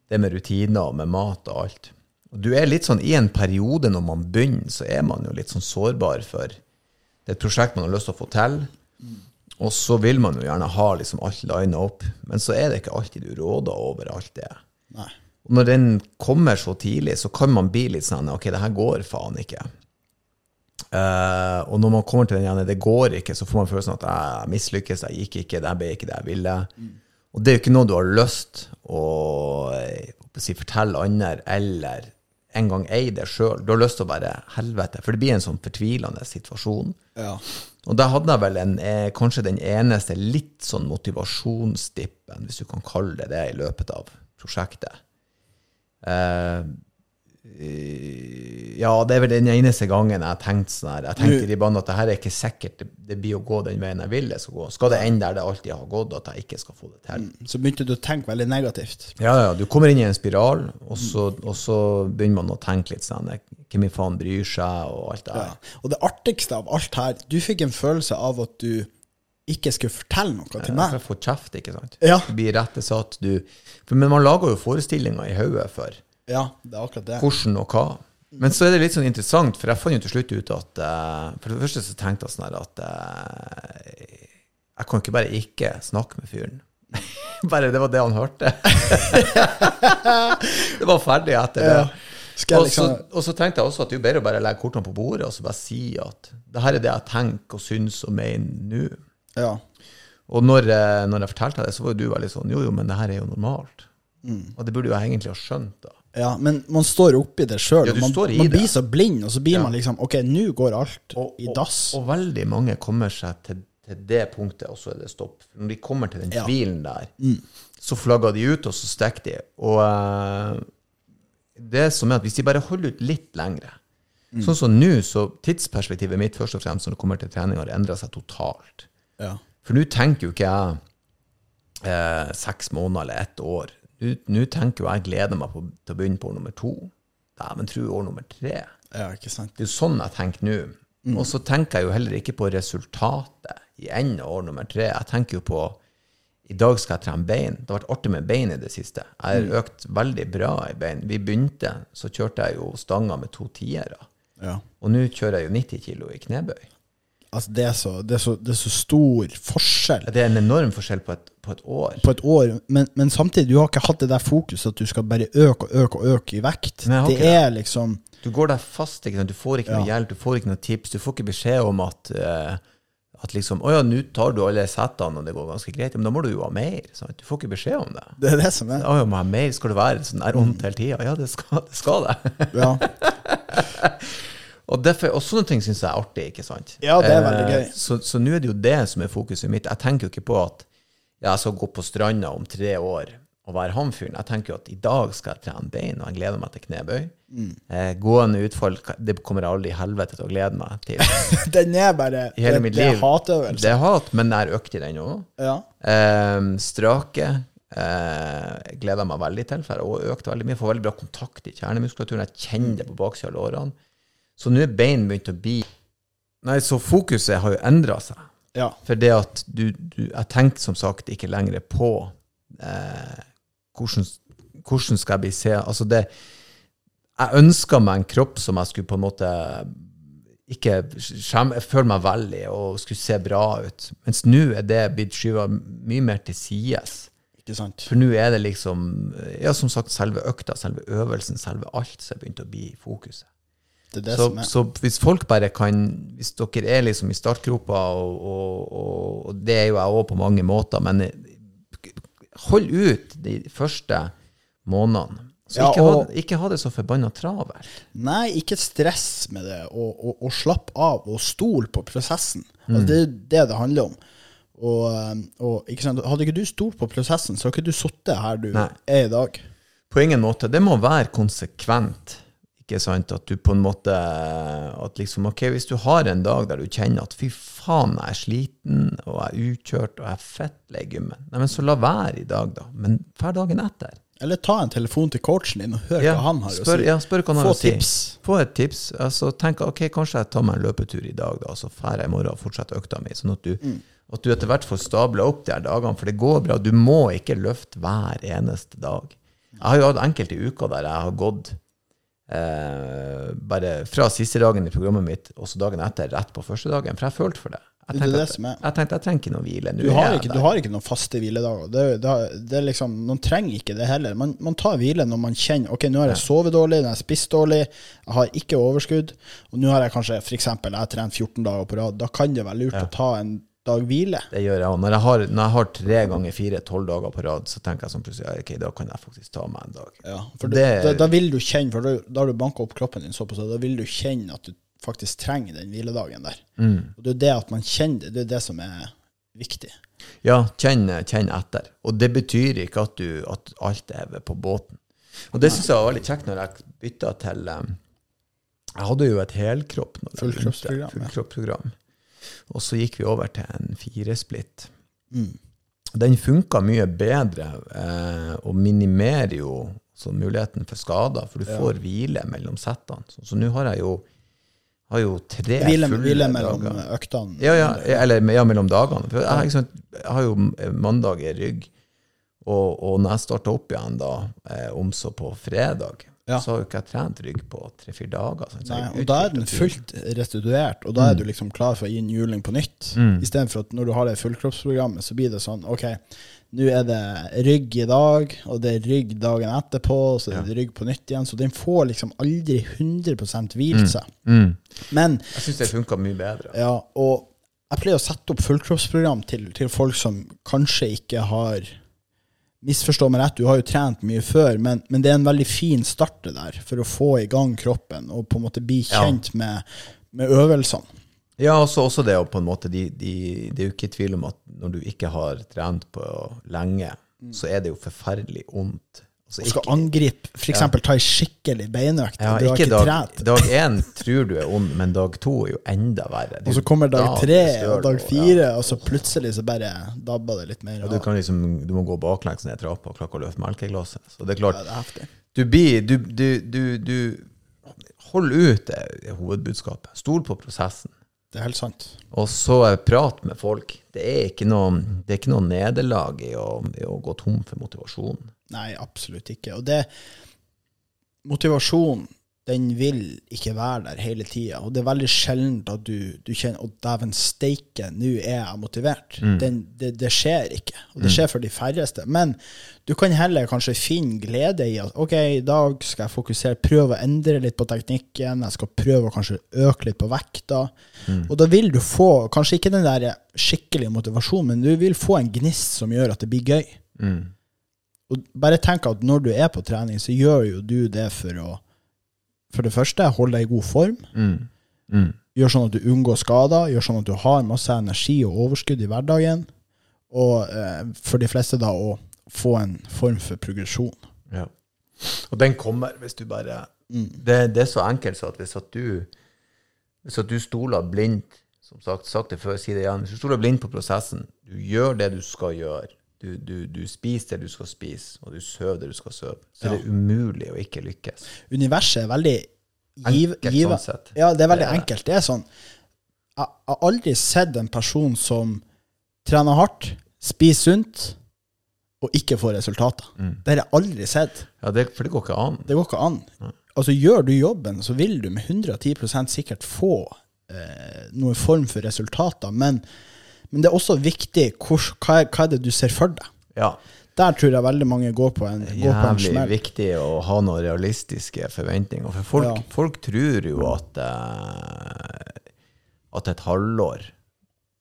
Speaker 2: det med rutiner og med mat og alt. Du er litt sånn I en periode når man begynner, så er man jo litt sånn sårbar for Det er et prosjekt man har lyst til å få til. Og så vil man jo gjerne ha liksom alt lina opp, men så er det ikke alltid du råder over alt det.
Speaker 1: Nei.
Speaker 2: Og når den kommer så tidlig, så kan man bli litt sånn Ok, det her går faen ikke. Uh, og når man kommer til den ene, det går ikke, så får man følelsen at jeg mislykkes, jeg gikk ikke, det ble ikke det jeg ville. Og det er jo ikke noe du har lyst å, eh, å si, fortelle andre, eller en gang eier det sjøl. Du har lyst til å bare helvete, for det blir en sånn fortvilende situasjon.
Speaker 1: Ja.
Speaker 2: Og da hadde jeg vel en, eh, kanskje den eneste litt sånn motivasjonsdippen, hvis du kan kalle det det, i løpet av prosjektet. Eh, ja, det er vel den eneste gangen jeg har tenkt sånn her. Jeg tenkte i banen at det her er ikke sikkert det, blir å gå den veien jeg vil det skal gå. Skal det ende der det alltid har gått, at jeg ikke skal få det til?
Speaker 1: Så begynte du å tenke veldig negativt.
Speaker 2: Ja, ja, du kommer inn i en spiral, og så, og så begynner man å tenke litt sånn Hvem i faen bryr seg, og alt det
Speaker 1: Ja.
Speaker 2: her.
Speaker 1: Og det artigste av alt her, du fikk en følelse av at du ikke skulle fortelle noe til meg.
Speaker 2: Jeg får kjeft, ikke sant?
Speaker 1: Ja.
Speaker 2: Du blir rettesatt. Du, for, men man lager jo forestillinger i hodet for
Speaker 1: Ja, det er akkurat det.
Speaker 2: hvordan og hva. Men så er det litt sånn interessant, for jeg fant jo til slutt ut at uh, For det første så tenkte jeg sånn her at uh, Jeg kan ikke bare ikke snakke med fyren. bare det var det han hørte. det var ferdig etter det.
Speaker 1: Ja. Jeg
Speaker 2: Og så,
Speaker 1: liksom
Speaker 2: og så tenkte jeg også at det er bedre å bare legge kortene på bordet og så bare si at det her er det jeg tenker og syns og mener nå.
Speaker 1: Ja.
Speaker 2: Og når, eh, når jeg fortalte det, så var jo du veldig sånn Jo, jo, men det her er jo normalt.
Speaker 1: Mm.
Speaker 2: Og det burde jo jeg egentlig ha skjønt, da.
Speaker 1: Ja, men man står oppi det sjøl.
Speaker 2: Ja,
Speaker 1: man man blir så blind, og så blir
Speaker 2: Ja.
Speaker 1: man liksom Ok, nå går alt i dass.
Speaker 2: Og, og veldig mange kommer seg til, til det punktet, og så er det stopp. Når de kommer til den
Speaker 1: Ja. Mm.
Speaker 2: tvilen der, så flagger de ut, og så stikker de. Og uh, det som er at hvis de bare holder ut litt lengre
Speaker 1: Mm.
Speaker 2: Sånn som nå, så tidsperspektivet mitt først og fremst når det kommer til trening, har endra seg totalt.
Speaker 1: Ja.
Speaker 2: For nå tenker jo ikke jeg eh, seks måneder eller ett år. Nå- tenker jo jeg gleder meg på, til å begynne på år nummer to. Dæven tru år nummer tre.
Speaker 1: Ja, ikke sant.
Speaker 2: Det er jo sånn jeg tenker nå. Og så tenker jeg jo heller ikke på resultatet i enden av år nummer tre. Jeg tenker jo på i dag skal jeg trene bein. Det har vært artig med bein i det siste. Jeg har økt veldig bra i bein. Vi begynte, så kjørte jeg jo stanga med to tiere.
Speaker 1: Ja.
Speaker 2: Og nå kjører jeg jo 90 kilo i knebøy.
Speaker 1: Altså, det er, så, det, er så, det er så stor forskjell
Speaker 2: Det er en enorm forskjell på et, på et år.
Speaker 1: på et år, men, men samtidig, du har ikke hatt det der fokuset at du skal bare øke og øke og øke i vekt.
Speaker 2: Nei,
Speaker 1: det
Speaker 2: ikke
Speaker 1: er liksom
Speaker 2: Du går der fast. Du får ikke noe
Speaker 1: Ja.
Speaker 2: hjelp, du får ikke noe tips. Du får ikke beskjed om at, uh, at liksom, å ja, nå tar du alle settene, og det går ganske greit. Men da må du jo ha mer. Sant? Du får ikke beskjed om det.
Speaker 1: Det er det som er.
Speaker 2: Å ja, må ha mer? Skal det være sånn der hele tida? Ja, det skal det. Skal det.
Speaker 1: Ja,
Speaker 2: Og, derfor, og sånne ting syns jeg er artig, ikke sant?
Speaker 1: Ja, det er veldig
Speaker 2: Eh,
Speaker 1: gøy.
Speaker 2: Så, så nå er det jo det som er fokuset mitt. Jeg tenker jo ikke på at jeg skal gå på stranda om tre år og være han fyren. Jeg tenker jo at i dag skal jeg trene bein, og jeg gleder meg til knebøy.
Speaker 1: Mm.
Speaker 2: Eh, gående utfall, det kommer jeg aldri i helvete til å glede meg til.
Speaker 1: Den er bare
Speaker 2: I hele
Speaker 1: det,
Speaker 2: mitt
Speaker 1: det er
Speaker 2: liv.
Speaker 1: hatøvelse.
Speaker 2: Det er hat, men jeg har økt i den òg.
Speaker 1: Ja.
Speaker 2: Eh, strake eh, gleder jeg meg veldig til, for jeg har økt veldig mye. Får veldig bra kontakt i kjernemuskulaturen. Jeg kjenner det på baksida av lårene. Så nå er bein begynt å bli Nei, så fokuset har jo endra seg.
Speaker 1: ja.
Speaker 2: For det at du, du Jeg tenker som sagt ikke lenger på eh, hvordan, hvordan skal jeg bli se Altså det Jeg ønska meg en kropp som jeg skulle på en måte ikke skjem, føle meg vel i og skulle se bra ut. Mens nå er det blitt skyva mye mer til sides. For nå er det liksom Ja, som sagt, selve økta, selve øvelsen, selve alt som er begynt å bli fokuset. Så, så hvis folk bare kan Hvis dere er liksom i startgropa, og, og, og, det er jo jeg òg på mange måter, men eh, hold ut de første månedene. Så
Speaker 1: Ja,
Speaker 2: ikke,
Speaker 1: og-
Speaker 2: ha, ikke ha det så forbanna travelt.
Speaker 1: Nei, ikke stress med det, og, og, og slapp av, og stol på prosessen.
Speaker 2: Mm.
Speaker 1: Altså, det er det det handler om. Og ikke? Hadde ikke du stolt på prosessen, så hadde ikke du sittet her du
Speaker 2: Nei.
Speaker 1: er i dag.
Speaker 2: På ingen måte. Det må være konsekvent. Ikke sant? At du på en måte At liksom, ok, hvis du har en dag der du kjenner at fy faen, jeg er sliten, og jeg er utkjørt, og jeg er fettlei gymmen, Nei, men så la være i dag, da. Men hver dagen etter.
Speaker 1: Eller ta en telefon til coachen din og hør
Speaker 2: Ja,
Speaker 1: hva han har
Speaker 2: spør,
Speaker 1: å si.
Speaker 2: ja, spør hva han har
Speaker 1: Få
Speaker 2: å si.
Speaker 1: tips.
Speaker 2: Få et tips. Altså, tenk ok, kanskje jeg tar meg en løpetur i dag, da, så drar jeg i morgen og fortsetter økta mi. Sånn at du,
Speaker 1: Mm.
Speaker 2: at du etter hvert får stabla opp de her dagene, for det går bra. Du må ikke løfte hver eneste dag. Jeg har jo hatt enkelte uker der jeg har gått eh, bare fra siste dagen i programmet mitt, og så dagen etter, rett på første dagen, for jeg følte for det. Jeg tenkte,
Speaker 1: det
Speaker 2: at, jeg tenkte jeg trenger ikke noe hvile.
Speaker 1: Du har, ikke, du har ikke noen faste hviledager. Det, det, det liksom, man trenger ikke det heller. Man, man tar hvile når man kjenner Ok, nå har jeg sovet dårlig, jeg har spist dårlig, jeg har ikke overskudd, og nå har jeg kanskje f.eks. jeg trent 14 dager på rad. Da kan det være lurt å ta en dag hvile.
Speaker 2: Det gjør jeg òg. Når, når jeg har tre ganger fire tolv dager på rad, så tenker jeg sånn plutselig ok, da kan jeg faktisk ta meg en dag.
Speaker 1: Ja, for
Speaker 2: Det-
Speaker 1: da, da vil du kjenne, for da, da har du banka opp kroppen din såpass, da vil du kjenne at du faktisk trenger den hviledagen der. Og det er det at man kjenner det, det er det som er viktig.
Speaker 2: Ja, kjenn, kjenn etter. Og det betyr ikke at, du, at alt er på båten. Og det syns jeg var veldig kjekt når jeg bytta til um, Jeg hadde jo et helkropp.
Speaker 1: Fullkroppsprogram.
Speaker 2: Fullkroppsprogram. Og så gikk vi over til en firesplitt.
Speaker 1: Mm.
Speaker 2: Den funka mye bedre, eh, og minimerer jo så muligheten for skader, for du får hvile mellom settene. Så, så nå har jeg jo, har jo tre
Speaker 1: Hvile,
Speaker 2: fulle
Speaker 1: hvile mellom
Speaker 2: dager.
Speaker 1: øktene.
Speaker 2: Ja, ja, eller ja, mellom dagene. For jeg, har sant, jeg har jo mandag i rygg, og, og når jeg starter opp igjen da, eh, om så på fredag,
Speaker 1: Ja.
Speaker 2: så har jo ikke jeg trent rygg på tre-fire dager. Så
Speaker 1: Nei, og da er den fullt restituert, og da er du liksom klar for å gi en juling på nytt.
Speaker 2: Mm.
Speaker 1: Istedenfor at når du har det fullkroppsprogrammet, så blir det sånn OK, nå er det rygg i dag, og det er rygg dagen etterpå, og så er det rygg på nytt igjen. Så den får liksom aldri 100 hvilt seg.
Speaker 2: Mm.
Speaker 1: Men
Speaker 2: Jeg syns det funka mye bedre.
Speaker 1: ja, og jeg pleier å sette opp fullkroppsprogram til, til folk som kanskje ikke har Misforstå meg rett, du har jo trent mye før, men, men det er en veldig fin start det der, for å få i gang kroppen og på en måte bli
Speaker 2: Ja.
Speaker 1: kjent med, med øvelsene.
Speaker 2: Ja, også, også det å på en måte de, de, Det er jo ikke tvil om at når du ikke har trent på lenge, så er det jo forferdelig vondt. Altså,
Speaker 1: Og skal
Speaker 2: ikke-
Speaker 1: angripe, f.eks. ta ei skikkelig beinøkt.
Speaker 2: ja,
Speaker 1: du har
Speaker 2: ikke dag,
Speaker 1: trent.
Speaker 2: dag én tror du er ond, men dag to er jo enda verre. Er
Speaker 1: Og så kommer dag
Speaker 2: da
Speaker 1: tre
Speaker 2: da,
Speaker 1: og dag fire,
Speaker 2: ja.
Speaker 1: og så plutselig så bare dabber det litt mer.
Speaker 2: Og du, kan liksom, du må gå baklengs ned trappa og klare å løfte melkeglasset. Så det er klart,
Speaker 1: Ja, det er
Speaker 2: du blir du, du, du, du hold ut, det er hovedbudskapet. Stol på prosessen.
Speaker 1: Det er helt sant.
Speaker 2: Og så prat med folk. Det er ikke noe, det er ikke noe nederlag i i å gå tom for motivasjon.
Speaker 1: Nei, absolutt ikke. Og det Motivasjon, den vil ikke være der hele tida. Og det er veldig sjelden at du, du kjenner Å, dæven steike, nå er jeg motivert. Den, det, det skjer ikke. Og det skjer for de færreste. Men du kan heller kanskje finne glede i at OK, i dag skal jeg fokusere, prøve å endre litt på teknikken. Jeg skal prøve å kanskje øke litt på vekta. Og da vil du få kanskje ikke den der skikkelige motivasjonen, men du vil få en gnist som gjør at det blir gøy. Og bare tenk at når du er på trening, så gjør jo du det for å for det første holde deg i god form.
Speaker 2: Mm.
Speaker 1: Gjør sånn at du unngår skader. Gjør sånn at du har masse energi og overskudd i hverdagen. Og eh, for de fleste da å få en form for progresjon.
Speaker 2: Ja. Og den kommer hvis du bare det, det er så enkelt så at hvis at du hvis at du stoler blindt Som sagt, sagt det før, si det igjen. Hvis du stoler blindt på prosessen, du gjør det du skal gjøre, du, du, du spiser det du skal spise, og du sover det du skal sove, så er det umulig å ikke lykkes.
Speaker 1: Universet er veldig giv,
Speaker 2: Enkelt
Speaker 1: giv,
Speaker 2: sånn sett.
Speaker 1: Ja, det er veldig
Speaker 2: Det er
Speaker 1: enkelt. Det er sånn Jeg har aldri sett en person som trener hardt, spiser sunt, og ikke får resultater.
Speaker 2: Mm.
Speaker 1: Det har jeg aldri sett.
Speaker 2: Ja, det, for det går ikke an.
Speaker 1: Det går ikke an. Altså, gjør du jobben, så vil du med 110% sikkert få eh, noen form for resultater. Men, men det er også viktig hvor, hva, er, hva er det du ser for deg.
Speaker 2: Ja.
Speaker 1: Der tror jeg veldig mange går på en, går på en
Speaker 2: Jævlig viktig å ha noen realistiske forventninger. For folk,
Speaker 1: Ja.
Speaker 2: folk tror jo at eh, at et halvår,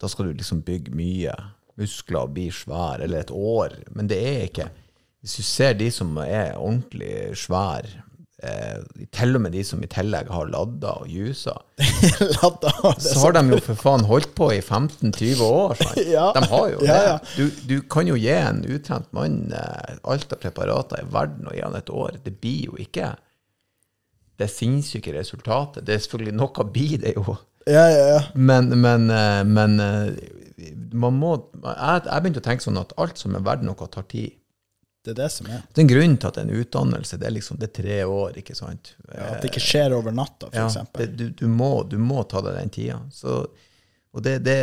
Speaker 2: da skal du liksom bygge mye muskler og bli svær, eller et år. Men det er ikke. Hvis du ser de som er ordentlig svære, eh, til og med de som i tillegg har ladda og jusa,
Speaker 1: Ladda,
Speaker 2: så har de jo for faen holdt på i 15-20 år.
Speaker 1: Ja.
Speaker 2: De har jo
Speaker 1: Ja, ja.
Speaker 2: det. Du, du kan jo gi en utrent mann eh, alt av preparater i verden og gi han et år. Det blir jo ikke det sinnssyke resultatet. Det er selvfølgelig noe blir det jo.
Speaker 1: Ja, ja, ja.
Speaker 2: Men, men, eh, men eh, man må jeg, jeg begynte å tenke sånn at alt som er verdt noe, tar tid.
Speaker 1: Det er det som er.
Speaker 2: Det er en grunn til at en utdannelse det er liksom det er tre år, ikke sant?
Speaker 1: Ja, at det ikke skjer over natta, for
Speaker 2: Ja, det, du, du, må, du må ta deg den tida. Så, og det, det,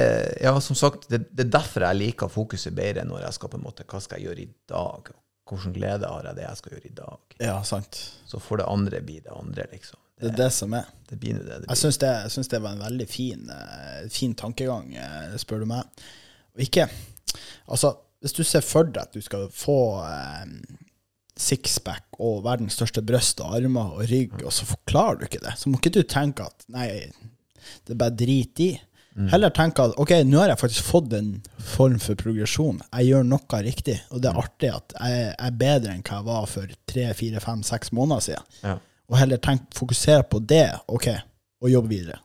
Speaker 2: ja, som sagt, det, det er derfor jeg liker fokuset bedre når jeg skal på en måte, hva skal jeg gjøre i dag? Hvordan glede har jeg det jeg skal gjøre i dag?
Speaker 1: Ja, sant.
Speaker 2: Så får det andre bli det andre, liksom.
Speaker 1: Det er det som er.
Speaker 2: Det blir det det
Speaker 1: Jeg
Speaker 2: blir.
Speaker 1: syns det, jeg synes det var en veldig fin, eh, fin tankegang, eh, spør du meg. Og ikke Altså, hvis du ser for deg at du skal få eh, sixpack og verdens største bryst og armer og rygg, og så forklarer du ikke det, så må ikke du tenke at nei, det er bare drit i. Heller tenke at ok, nå har jeg faktisk fått en form for progresjon. Jeg gjør noe riktig, og det er artig at jeg er bedre enn hva jeg var for tre, fire, fem, seks måneder siden.
Speaker 2: Ja.
Speaker 1: Og heller tenk, fokusere på det, ok, og jobbe videre.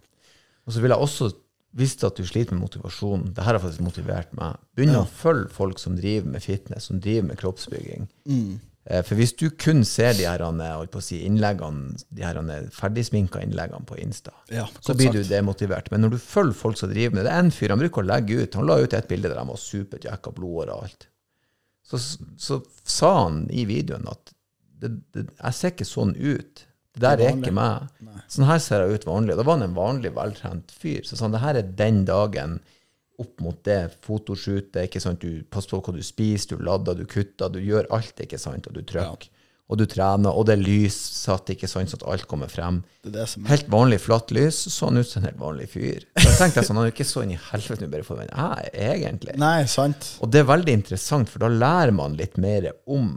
Speaker 2: Og så vil jeg også, hvis at du sliter med motivasjon, det her har faktisk motivert meg, begynne å følge folk som driver med fitness, som driver med kroppsbygging. Mm. For hvis du kun ser de her eh, si, innleggene, de her eh, ferdigsminka innleggene på Insta,
Speaker 1: Ja,
Speaker 2: så blir
Speaker 1: sagt.
Speaker 2: du demotivert. Men når du følger folk som driver med det, en fyr han bruker å legge ut, han la ut et bilde der han var superjacka, blodår og alt. Så, så sa han i videoen at det, det, jeg ser ikke sånn ut. Det der
Speaker 1: er
Speaker 2: ikke meg. Sånn her ser jeg ut vanlig. Da var han en vanlig, veltrent fyr. Så sånn, det her er den dagen opp mot det fotoshootet. ikke sant? Du passer på hva du spiser, du ladder, du kutter, du gjør alt, ikke sant? Og du trykker. Og du trener, og det er lyssatt, ikke sant, sånn at alt kommer frem.
Speaker 1: Det det som.
Speaker 2: Helt vanlig flatt lys, så så han ut som en helt vanlig fyr. Da tenkte jeg sånn, han er jo ikke så inn i helvete nå bare for meg. Jeg, egentlig.
Speaker 1: Nei, sant.
Speaker 2: Og det er veldig interessant, for da lærer man litt mer om,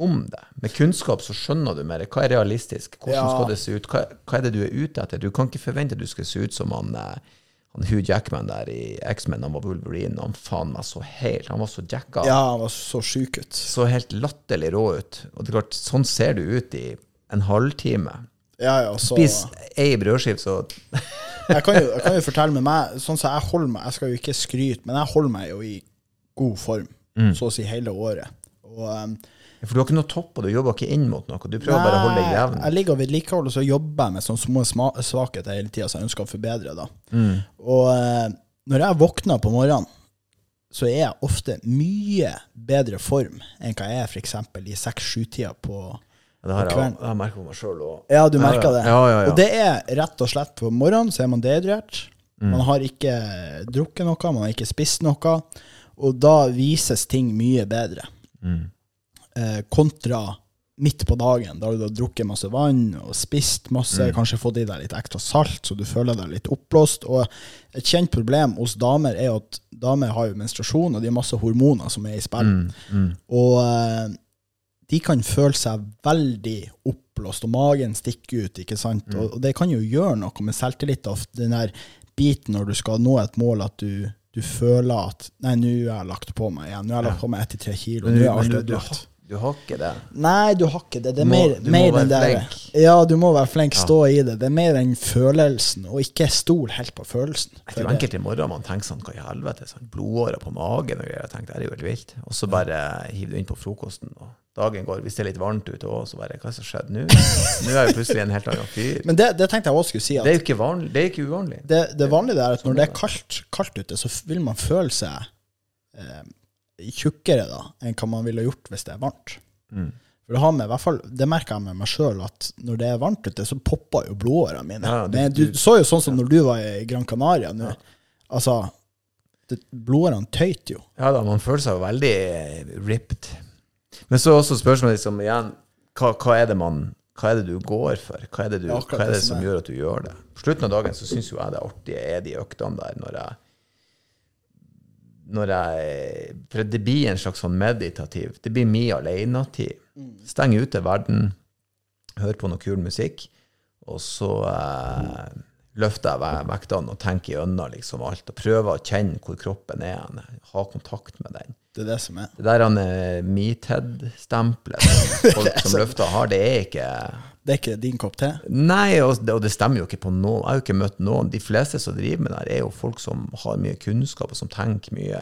Speaker 2: om det. Med kunnskap så skjønner du mer. Hva er realistisk? Hvordan
Speaker 1: Ja.
Speaker 2: skal det se ut? Hva, hva er det du er ute etter? Du kan ikke forvente at du skal se ut som han, eh, han Hugh Jackman der i X-Men, han var Wolverine. Han faen meg så helt, han var så jacka.
Speaker 1: Ja, han var så sjuk ut.
Speaker 2: Så helt latterlig rå ut. Og det er klart, sånn ser du ut i en halvtime.
Speaker 1: Ja, ja, så
Speaker 2: Spis ei brødskive, så
Speaker 1: jeg, kan jo, jeg kan jo fortelle med meg Sånn som jeg holder meg Jeg skal jo ikke skryte, men jeg holder meg jo i god form, så å si hele året. Og um,
Speaker 2: For du har ikke noe topp, og du jobber ikke inn mot noe. Du prøver bare å holde deg jevn.
Speaker 1: jeg ligger og vedlikeholder, så jobber jeg med sånne små svakheter hele tida som jeg ønsker å forbedre. da.
Speaker 2: Mm.
Speaker 1: Og eh, når jeg våkner på morgenen, så er jeg ofte mye bedre form enn hva jeg er f.eks. i seks-sju-tida på,
Speaker 2: Ja, det har
Speaker 1: på
Speaker 2: jeg,
Speaker 1: kvelden.
Speaker 2: jeg på meg sjøl òg.
Speaker 1: Ja, du merker det.
Speaker 2: Ja, ja.
Speaker 1: Og det er rett og slett på morgenen så er man dehydrert.
Speaker 2: Mm.
Speaker 1: Man har ikke drukket noe, man har ikke spist noe. Og da vises ting mye bedre.
Speaker 2: Mm.
Speaker 1: Eh, kontra midt på dagen, da har du da drukket masse vann og spist masse,
Speaker 2: Mm.
Speaker 1: kanskje fått i deg litt ekstra salt, så du føler deg litt oppblåst. Og et kjent problem hos damer er at damer har jo menstruasjon, og de har masse hormoner som er i spill.
Speaker 2: Mm. Mm.
Speaker 1: Og eh, de kan føle seg veldig oppblåst, og magen stikker ut, ikke sant?
Speaker 2: Mm.
Speaker 1: Og, det kan jo gjøre noe med selvtillit, av den der biten når du skal nå et mål, at du, du føler at Nei, nå har jeg lagt på meg igjen. Nå har jeg lagt på meg ett til tre kilo.
Speaker 2: Men,
Speaker 1: Nå er alt ødelagt.
Speaker 2: Du har ikke det.
Speaker 1: Nei, du har ikke det. Det er
Speaker 2: må-
Speaker 1: mer,
Speaker 2: du må
Speaker 1: mer
Speaker 2: være
Speaker 1: den der. Ja, du må være flink, stå i det. Det er mer enn følelsen, og ikke stol helt på følelsen.
Speaker 2: Det er jo enkelte morgener man tenker sånn, hva i helvete, sånn blodårer på magen og greier. Jeg tenkte, det er jo helt vilt. Og så bare hiver du inn på frokosten, og dagen går. Hvis det er litt varmt ute òg, så bare, hva det som skjedde nå? Nå er jeg plutselig en helt annen fyr.
Speaker 1: Men det, det tenkte jeg også skulle si. At
Speaker 2: Det er jo ikke vanlig. Det er ikke uvanlig.
Speaker 1: det, det vanlige er at når det er kaldt, kaldt ute, så vil man føle seg eh, tjukkere da, enn hva man ville gjort hvis det er varmt.
Speaker 2: Mm.
Speaker 1: For det, har med, i hvert fall, det merker jeg med meg sjøl, at når det er varmt ute, så popper jo blodårene mine.
Speaker 2: Ja, du-
Speaker 1: Men du, så jo sånn som når du var i Gran Canaria nå. Altså, det, blodårene tøyt jo.
Speaker 2: Ja da, man føler seg jo veldig eh, ripped. Men så er også spørsmålet liksom igjen, hva, hva er det man hva er det du går for? Hva er det, du,
Speaker 1: Ja,
Speaker 2: hva er
Speaker 1: det som
Speaker 2: gjør at du gjør det? På slutten av dagen så syns jo jeg det artige er de øktene der når jeg når jeg For det blir en slags sånn meditativ Det blir min alenetid. Stenge ute verden, høre på noe kul musikk, og så eh, løfter jeg ve- vektene og tenker gjennom liksom alt, og prøver å kjenne hvor kroppen er, hen, ha kontakt med den.
Speaker 1: Det er det som er.
Speaker 2: Det der han, er MeTed-stempelet folk som løfter har, det er ikke
Speaker 1: Det er ikke din kopp te.
Speaker 2: Nei, og det, og det stemmer jo ikke på noen. Jeg har jo ikke møtt noen. De fleste som driver med det, her er jo folk som har mye kunnskap, og som tenker mye.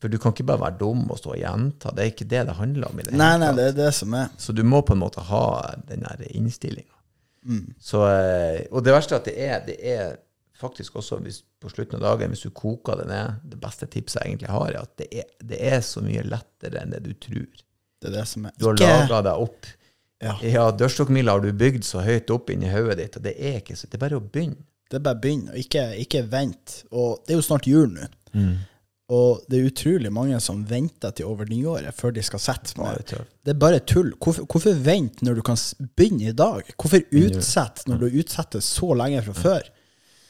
Speaker 2: For du kan ikke bare være dum og stå og gjenta. Det er ikke det det handler om. i det
Speaker 1: Nei, nei, det er det som er.
Speaker 2: Så du må på en måte ha den der innstillinga. Så, eh, og det verste er at det er, det er faktisk også hvis, på slutten av dagen, hvis du koker det ned Det beste tipset jeg egentlig har, er at det er, det er så mye lettere enn det du tror.
Speaker 1: Det er det som er.
Speaker 2: Du har laga deg opp.
Speaker 1: Ja.
Speaker 2: Ja, dørstokkmila har du bygd så høyt opp inni hodet ditt, og det er ikke så Det er bare å begynne.
Speaker 1: Det er bare å begynne, og ikke, ikke vent. Og det er jo snart jul nå. Og det er utrolig mange som venter til over nyåret før de skal sette med. Det er bare tull. Hvorfor, hvorfor vente når du kan begynne i dag? Hvorfor utsette når du utsetter så lenge fra før?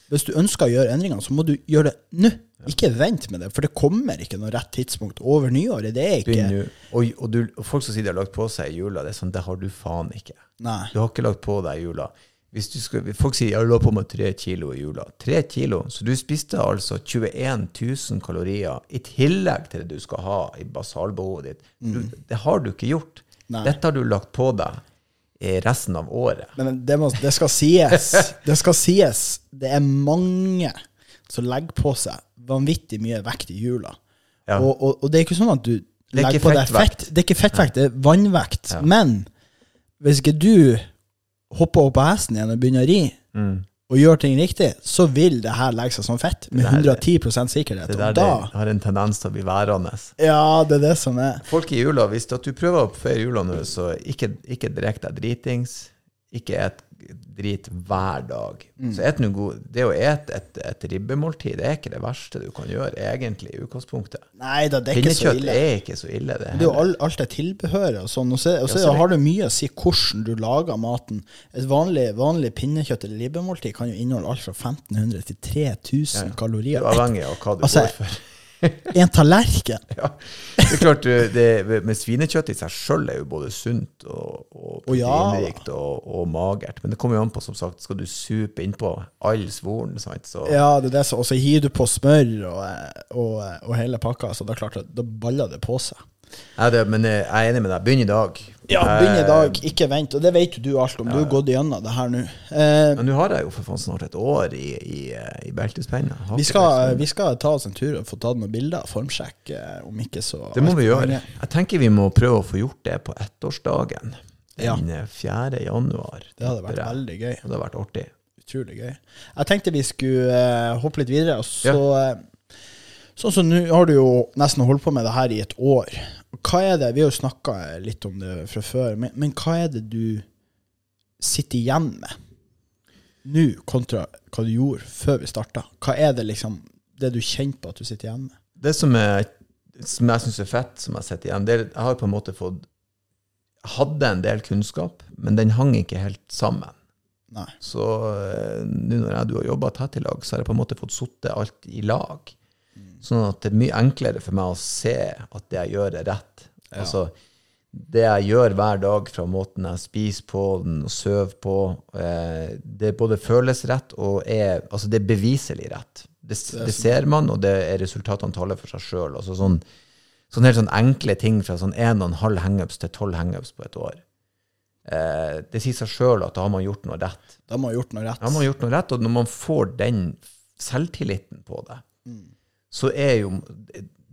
Speaker 1: Hvis du ønsker å gjøre endringer, så må du gjøre det nå. Ikke vent med det, for det kommer ikke noe rett tidspunkt over nyåret. Det er ikke.
Speaker 2: Og, og, du, og folk som sier de har lagt på seg i jula, det er sånn, det har du faen ikke.
Speaker 1: Nei.
Speaker 2: Du har ikke lagt på deg i jula. Skal, folk sier 'jeg la på meg tre kilo i jula'. Tre kilo? Så du spiste altså 21 000 kalorier i tillegg til det du skal ha i basalbehovet ditt. Du, det har du ikke gjort.
Speaker 1: Nei.
Speaker 2: Dette har du lagt på deg resten av året.
Speaker 1: Men det, må, det skal sies. Det skal sies. Det er mange som legger på seg vanvittig mye vekt i jula.
Speaker 2: Ja.
Speaker 1: Og, og, og det er ikke sånn at du
Speaker 2: er
Speaker 1: legger på deg fett. Det er ikke fettvekt, det er vannvekt.
Speaker 2: Ja.
Speaker 1: Men hvis ikke du hopper opp på hesten igjen og begynner å ri,
Speaker 2: Mm.
Speaker 1: Og gjør ting riktig, så vil det her legge seg som fett. Med
Speaker 2: der-
Speaker 1: 110 sikkerhet.
Speaker 2: Det der
Speaker 1: da
Speaker 2: det har en tendens til å bli værende.
Speaker 1: Ja, det er det som er.
Speaker 2: Folk i jula, hvis du prøver å feire jula nå, så ikke, ikke drikk deg dritings. Ikke et drit hver dag.
Speaker 1: Mm.
Speaker 2: Så et god, det å ete et, et ribbemåltid det er ikke det verste du kan gjøre, egentlig, i utgangspunktet.
Speaker 1: Nei da, det er ikke så ille.
Speaker 2: er ikke så ille, det.
Speaker 1: Det er jo all, alt det tilbehøret og sånn. Og så, og så
Speaker 2: Ja, så
Speaker 1: har det mye å si hvordan du lager maten. Et vanlig, vanlig pinnekjøtt eller ribbemåltid kan jo inneholde alt fra 1500 til 3000
Speaker 2: Det
Speaker 1: kalorier.
Speaker 2: er avhengig av hva du
Speaker 1: Altså,
Speaker 2: går for.
Speaker 1: En tallerken!
Speaker 2: Ja. Det er klart, det, men svinekjøtt i seg sjøl er jo både sunt og, og proteinrikt og, og magert. Men det kommer jo an på, som sagt, skal du supe innpå all svoren, sant, så
Speaker 1: Ja, det er det Og så hiver du på smør og, og, og hele pakka, så da, klart, da baller det på seg.
Speaker 2: Nei, det, men jeg er enig med deg. Begynn i dag.
Speaker 1: Ja, begynn i dag, ikke vent. Og det vet jo du alt om. Du har gått gjennom det her nå. Eh,
Speaker 2: Men nå har jeg jo for faen snart et år i, i, i beltespenna.
Speaker 1: Vi, vi skal ta oss en tur og få tatt noen bilder. Formsjekk eh, om ikke så
Speaker 2: Det må vi gjøre.
Speaker 1: Mange.
Speaker 2: Jeg tenker vi må prøve å få gjort det på ettårsdagen.
Speaker 1: Ja.
Speaker 2: Den 4. januar.
Speaker 1: Det hadde vært veldig gøy.
Speaker 2: Det hadde vært artig.
Speaker 1: Utrolig gøy. Jeg tenkte vi skulle uh, hoppe litt videre. Og så, eh, Sånn som nå har du jo nesten holdt på med det her i et år. Hva er det Vi har jo snakka litt om det fra før, men, men hva er det du sitter igjen med nå, kontra hva du gjorde før vi starta? Hva er det liksom det du kjenner på at du sitter igjen med?
Speaker 2: Det som, er, som jeg syns er fett, som jeg sitter igjen det er, Jeg har på en måte fått Hadde en del kunnskap, men den hang ikke helt sammen.
Speaker 1: Nei.
Speaker 2: Så eh, nå når jeg du har jobba tett i lag, så har jeg på en måte fått sittet alt i lag. Sånn at det er mye enklere for meg å se at det jeg gjør, er rett. Altså, det jeg gjør hver dag, fra måten jeg spiser på den og sover på, eh, det både føles rett og er Altså, det er beviselig rett. Det, det ser man, og det er resultatene taler for seg sjøl. Altså sånn, sånn helt sånn enkle ting fra sånn 1,5 hangups til 12 hangups på et år. Eh, det sier seg sjøl at da har man gjort noe rett.
Speaker 1: Da har man gjort noe rett.
Speaker 2: Da har man gjort noe rett, og når man får den selvtilliten på det, så er jo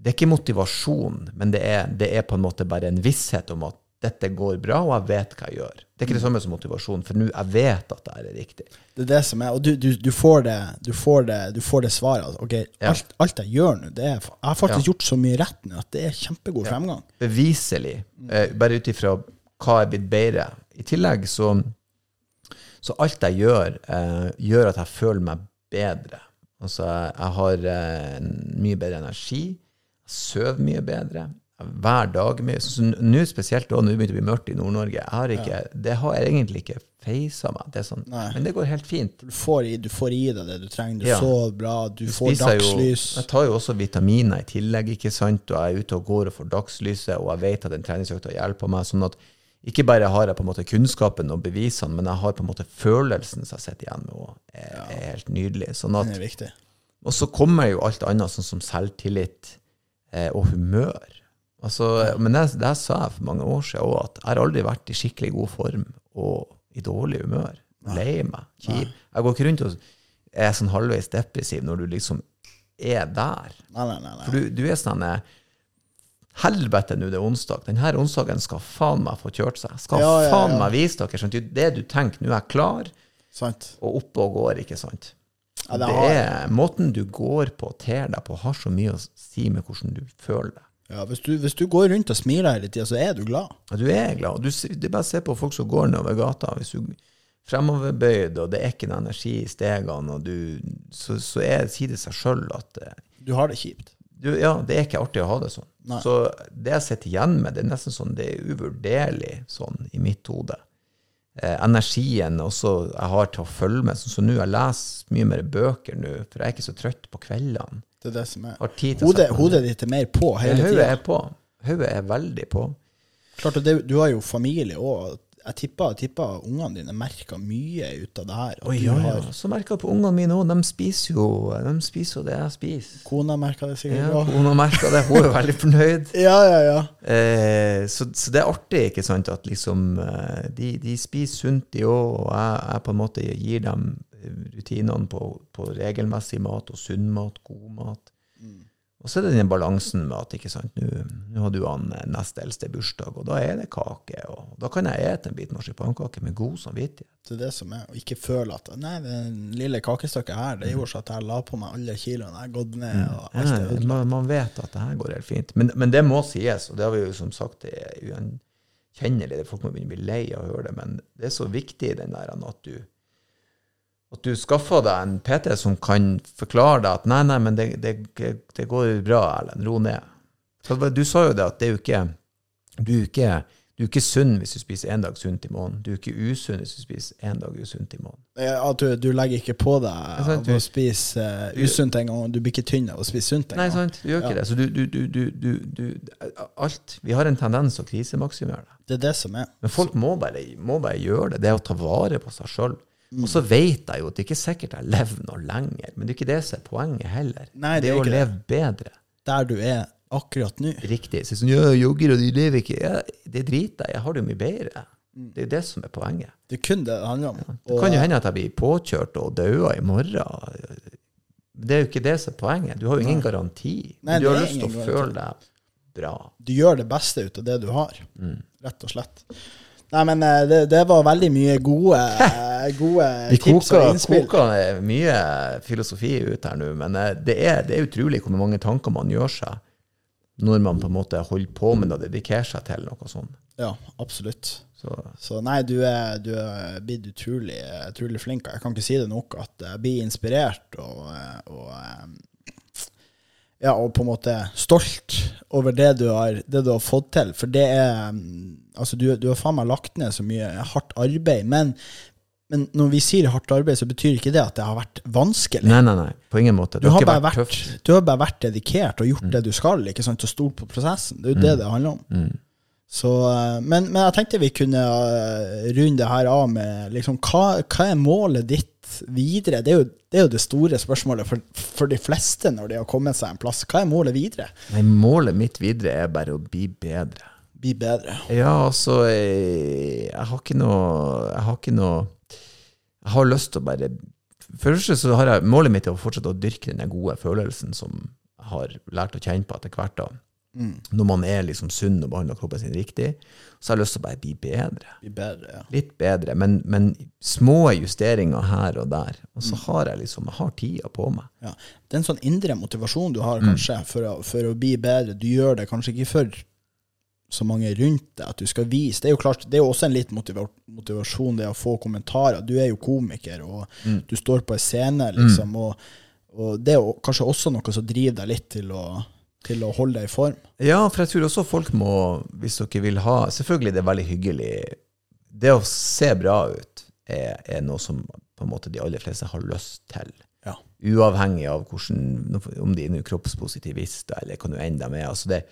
Speaker 2: Det er ikke motivasjon, men det er, det er på en måte bare en visshet om at dette går bra, og jeg vet hva jeg gjør. Det er ikke det samme som motivasjon, for nå jeg vet at det er riktig.
Speaker 1: Det er det som er, og du, du, du, får, det, du, får, det, du får det svaret. Altså, Ok,
Speaker 2: Ja.
Speaker 1: alt, alt jeg gjør nå, det er Jeg har faktisk
Speaker 2: Ja.
Speaker 1: gjort så mye rett nå at det er kjempegod fremgang.
Speaker 2: beviselig, eh, bare ut ifra hva er blitt bedre. I tillegg så, så alt jeg gjør, eh, gjør at jeg føler meg bedre. Altså, jeg, har eh, mye bedre energi, jeg sover mye bedre. Hver dag mye. Nå spesielt da, nå begynner det å bli mørkt i Nord-Norge, ikke, det har jeg egentlig ikke feisa meg. Det sånn, men det går helt fint.
Speaker 1: Du får, i, du får i deg det du trenger. Du
Speaker 2: Ja.
Speaker 1: sover bra, du får
Speaker 2: dagslys. jo-. Jeg tar jo også vitaminer i tillegg, ikke sant? og jeg er ute og går og får dagslyset, og jeg vet at den treningsøkta hjelper meg. sånn at ikke bare har jeg på en måte kunnskapen og bevisene, men jeg har på en måte følelsen som jeg sitter igjen med, og er, er helt nydelig. Sånn at,
Speaker 1: Det er viktig.
Speaker 2: og så kommer jo alt annet, sånn som selvtillit eh, og humør. Altså, Men det, det sa jeg for mange år siden òg, at jeg har aldri vært i skikkelig god form og i dårlig humør. Lei meg. Kjip. Jeg går ikke rundt og er sånn halvveis depressiv når du liksom er der.
Speaker 1: Nei, nei, nei. nei.
Speaker 2: For du, du er sånn eh, Helvete, nå det er onsdag. Denne onsdagen skal faen meg få kjørt seg. Skal
Speaker 1: Ja, ja,
Speaker 2: faen meg vise dere. Sånn, det du tenker, nå er jeg klar,
Speaker 1: Sant?
Speaker 2: og oppe og går, ikke sant?
Speaker 1: Det
Speaker 2: er, måten du går på, og ter deg på, har så mye å si med hvordan du føler deg.
Speaker 1: Ja, hvis, du, hvis du går rundt og smiler hele tida, så er du glad.
Speaker 2: Ja, Du er glad. Du, det er bare å se på folk som går nedover gata. Hvis du fremoverbøyd, og det er ikke noe energi i stegene, du, så, så er, sier det seg sjøl at eh,
Speaker 1: Du har det kjipt.
Speaker 2: du, ja, det er ikke artig å ha det sånn.
Speaker 1: Nei.
Speaker 2: Så det jeg sitter igjen med, det er nesten sånn, det er uvurderlig sånn i mitt hode. Eh, energien også jeg har til å følge med. Så, som nå, jeg leser mye mer bøker nå, for jeg er ikke så trøtt på kveldene.
Speaker 1: Det er det som er. Hodet, hodet ditt er mer på hele tida.
Speaker 2: Hodet er på. Hodet er veldig på.
Speaker 1: Klart det, du har jo familie òg. Jeg tipper, tipper ungene dine merker mye ut av det her.
Speaker 2: Oi, ja, ja.
Speaker 1: har
Speaker 2: Så merker jeg på ungene mine òg. De spiser jo de spiser jo det jeg spiser.
Speaker 1: Kona merker det sikkert
Speaker 2: Ja. Kona merker det. Hun er veldig fornøyd.
Speaker 1: Ja, ja, ja.
Speaker 2: Eh, så, så det er artig, ikke sant, at liksom eh, de, de spiser sunt, de òg, og jeg, jeg på en måte gir dem rutinene på, på regelmessig mat og sunn mat, god mat. Og så er det den balansen med at ikke sant, nå har du han eh, nest eldste bursdag, og da er det kake, og da kan jeg ete en bit marsipankake med god samvittighet.
Speaker 1: Det er det som er. å ikke føle at Nei, det lille kakestykket her, det gjorde så at jeg la på meg alle kiloene. Jeg har gått ned, og alt
Speaker 2: Ja,
Speaker 1: ødelagt.
Speaker 2: man, man vet at det her går helt fint. Men, men det må sies, og det har vi jo som sagt det er ugjenkjennelig. Folk må begynne å bli lei av å høre det, men det er så viktig den der at du at du skaffer deg en PT som kan forklare deg at nei, nei, men det, det, det går bra, Erlend, ro ned. For Du sa jo det at det er jo ikke du er ikke, du er ikke sunn hvis du spiser én dag sunt i måneden. Du er ikke usunn hvis du spiser én dag usunt i måneden.
Speaker 1: Ja, du, du legger ikke på deg
Speaker 2: sant,
Speaker 1: å spise uh, usunt en gang, og du blir ikke tynn av å spise sunt en
Speaker 2: Nei,
Speaker 1: gang.
Speaker 2: sant, du gjør ikke
Speaker 1: Ja.
Speaker 2: det. Så du, du, du, du, du, du Alt. Vi har en tendens å krisemaksimere det.
Speaker 1: Det er det som er.
Speaker 2: Men folk må bare, må bare gjøre det. Det er å ta vare på seg sjøl.
Speaker 1: Mm.
Speaker 2: Og så vet jeg jo at det ikke er sikkert jeg lever noe lenger, men det er ikke det som er poenget heller.
Speaker 1: Nei, det
Speaker 2: det
Speaker 1: er
Speaker 2: å
Speaker 1: ikke det.
Speaker 2: leve bedre.
Speaker 1: Der du er akkurat nå.
Speaker 2: Riktig. Så sånn, ja, jogger, og de lever ikke. Ja, det driter jeg. Jeg har det jo mye bedre. Det er jo det som er poenget.
Speaker 1: Det er kun det det handler om.
Speaker 2: Det kan jo hende at jeg blir påkjørt og dauer i morgen. Det er jo ikke det som er poenget. Du har jo ingen garanti.
Speaker 1: Nei,
Speaker 2: du har lyst til å føle deg bra.
Speaker 1: du gjør det beste ut av det du har,
Speaker 2: Mm.
Speaker 1: rett og slett. Nei, men eh, det, det var veldig mye gode, eh, gode
Speaker 2: tips
Speaker 1: tips og innspill.
Speaker 2: Vi koker mye filosofi ut her nå, men eh, det er, det er utrolig hvor mange tanker man gjør seg når man på en måte holder på med det og dedikerer seg til noe sånt.
Speaker 1: Ja, absolutt.
Speaker 2: Så,
Speaker 1: Så nei, du er, du er blitt utrolig, utrolig flink. Jeg kan ikke si det nok at jeg blir inspirert og, og ja, og på en måte stolt over det du har, det du har fått til. For det er Altså, du, du har faen meg lagt ned så mye hardt arbeid. Men, men når vi sier hardt arbeid, så betyr ikke det at det har vært vanskelig.
Speaker 2: nei, nei, nei, på ingen måte.
Speaker 1: Du
Speaker 2: har
Speaker 1: bare
Speaker 2: vært
Speaker 1: vært, du har bare vært dedikert og gjort det du skal, ikke sant, og stolt på prosessen. Det er jo det det handler om.
Speaker 2: Mm.
Speaker 1: Så, eh, men, men jeg tenkte vi kunne eh, runde det her av med liksom, hva, hva er målet ditt videre? Det er jo det, er jo det store spørsmålet for, for de fleste når de har kommet seg en plass. Hva er målet videre?
Speaker 2: Nei, målet mitt videre er bare å bli bedre.
Speaker 1: Bli bedre.
Speaker 2: Ja, altså Jeg, jeg har ikke noe Jeg har ikke noe Jeg har lyst til å bare For det første så har jeg Målet mitt er å fortsette å dyrke den gode følelsen som jeg har lært å kjenne på etter hvert. da. Når man er liksom sunn og behandler kroppen sin riktig, så har jeg lyst til å bare bli bedre.
Speaker 1: Bli bedre, ja.
Speaker 2: Litt bedre, men, men små justeringer her og der. Og så har jeg liksom Jeg har tida på meg.
Speaker 1: ja. Det er en sånn indre motivasjon du har kanskje for, å, for å bli bedre. Du gjør det kanskje ikke for så mange rundt deg at du skal vise. Det er jo klart, det er jo også en litt motiva motivasjon, det å få kommentarer. Du er jo komiker, og du står på en scene, liksom. Og, og det er jo kanskje også noe som driver deg litt til å, til å holde deg i form.
Speaker 2: Ja, for jeg tror også folk må, hvis dere vil ha Selvfølgelig det er veldig hyggelig. Det å se bra ut er, er noe som på en måte de aller fleste har lyst til.
Speaker 1: Ja.
Speaker 2: Uavhengig av hvordan, om de er kroppspositivister eller hva nå enn de er. Altså det,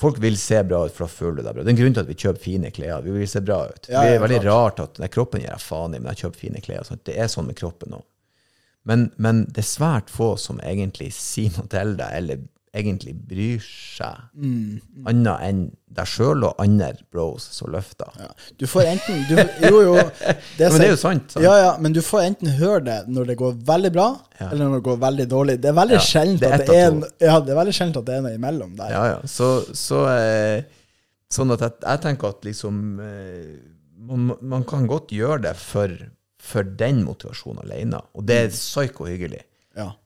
Speaker 2: folk vil se bra ut, for da føler du deg bra. Det er en grunn til at vi kjøper fine klær. Vi vil se bra ut.
Speaker 1: Ja,
Speaker 2: det er veldig
Speaker 1: klart.
Speaker 2: rart at nei, kroppen gir jeg faen i, men jeg kjøper fine klær. Sånn. Det er sånn med kroppen òg. Men, men det er svært få som egentlig sier noe til deg, eller egentlig bryr seg,
Speaker 1: Mm,
Speaker 2: annet enn deg sjøl og andre bros som løfter.
Speaker 1: Ja. Du får enten du, Jo, jo. Det
Speaker 2: Ja, men det er jo sant. sant?
Speaker 1: Ja, ja, men du får enten høre det når det går veldig bra,
Speaker 2: Ja.
Speaker 1: eller når det går veldig dårlig. Det er veldig
Speaker 2: Ja, er
Speaker 1: at det er, en- ja, det er veldig sjeldent at det er noe imellom der.
Speaker 2: Ja, ja. Så, så eh, sånn at jeg, jeg tenker at liksom eh, man, man kan godt gjøre det for, for den motivasjonen alene, og det er psyko hyggelig.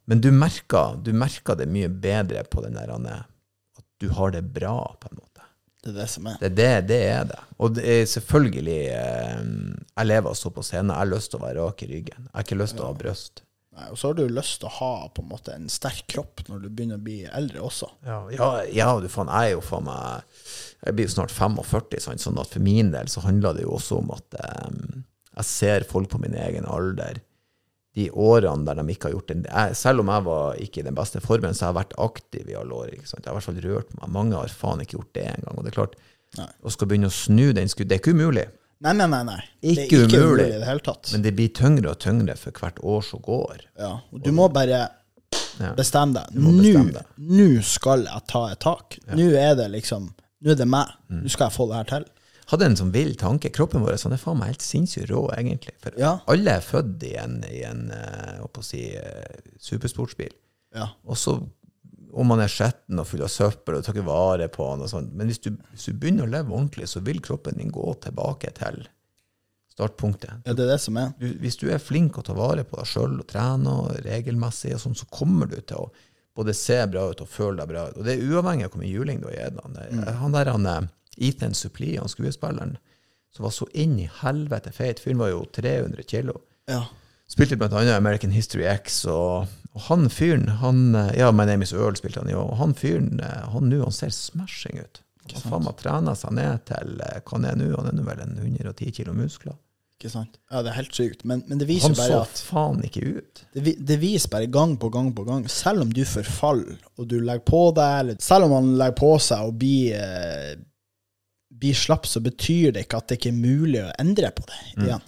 Speaker 1: Ja.
Speaker 2: Men du merker, du merker det mye bedre på den der at du har det bra, på en måte.
Speaker 1: Det er det som er.
Speaker 2: Det, det, det er det. Og det er selvfølgelig eh, Jeg lever og står på scenen. Jeg har lyst til å være rak i ryggen. Jeg har ikke lyst til å ha bryst.
Speaker 1: Nei, og så har du lyst til å ha på en måte en sterk kropp når du begynner å bli eldre også.
Speaker 2: Ja, ja, ja du faen, jeg er jo faen meg Jeg blir jo snart 45, sant? sånn at for min del så handler det jo også om at um, jeg ser folk på min egen alder. De årene der de ikke har gjort det. jeg, Selv om jeg var ikke i den beste formen, så har jeg vært aktiv i alle år. Ikke sant? Jeg har i hvert fall rørt meg. Mange har faen ikke gjort det engang. Og det er klart,
Speaker 1: Nei.
Speaker 2: å skal begynne å snu den skuddet Det er ikke umulig.
Speaker 1: Nei, nei, nei. nei.
Speaker 2: Ikke
Speaker 1: det er ikke
Speaker 2: umulig.
Speaker 1: i det hele tatt.
Speaker 2: Men det blir tyngre og tyngre for hvert år som går.
Speaker 1: Ja, og du må bare bestemme deg. Nå
Speaker 2: bestemme deg.
Speaker 1: nå skal jeg ta et tak. Nå er det liksom Nå er det meg.
Speaker 2: Mm.
Speaker 1: Nå skal jeg få det her til.
Speaker 2: Hadde en sånn vill tanke. Kroppen vår sånn, er faen meg helt sinnssykt rå, egentlig. For
Speaker 1: Ja.
Speaker 2: alle er født i en, i en eh, å si, eh, supersportsbil.
Speaker 1: Ja.
Speaker 2: Og så, om man er skjetten og full av søppel og tar ikke vare på han og sånn, men hvis du, hvis du begynner å leve ordentlig, så vil kroppen din gå tilbake til startpunktet.
Speaker 1: ja, det er det som er.
Speaker 2: Du, hvis du er flink å ta vare på deg sjøl og trene og regelmessig, og sånn, så kommer du til å både se bra ut og føle deg bra ut. Og det er uavhengig av hvor mye juling du har gitt han. Mm. Han der han, eh, Ethan Supplee, han skuespilleren, som var så inn i helvete feit, fyren var jo 300 kilo.
Speaker 1: Ja.
Speaker 2: Spilte annet American History X, og, og han fyren, han Ja, My Name Is Earl spilte han jo, og han fyren, eh, han nå, han ser smashing ut. Han faen meg trener seg ned til eh, hva han er nå, han er nå vel en 110 kilo muskler.
Speaker 1: Ikke sant? Ja, det er helt sykt. Men, men det viser
Speaker 2: Han
Speaker 1: bare
Speaker 2: så faen ikke ut.
Speaker 1: det, det viser bare gang på gang på gang, selv om du forfaller, og du legger på deg, eller selv om han legger på seg og blir, eh, blir slapp, så betyr det ikke at det ikke er mulig å endre på det
Speaker 2: Mm.
Speaker 1: igjen.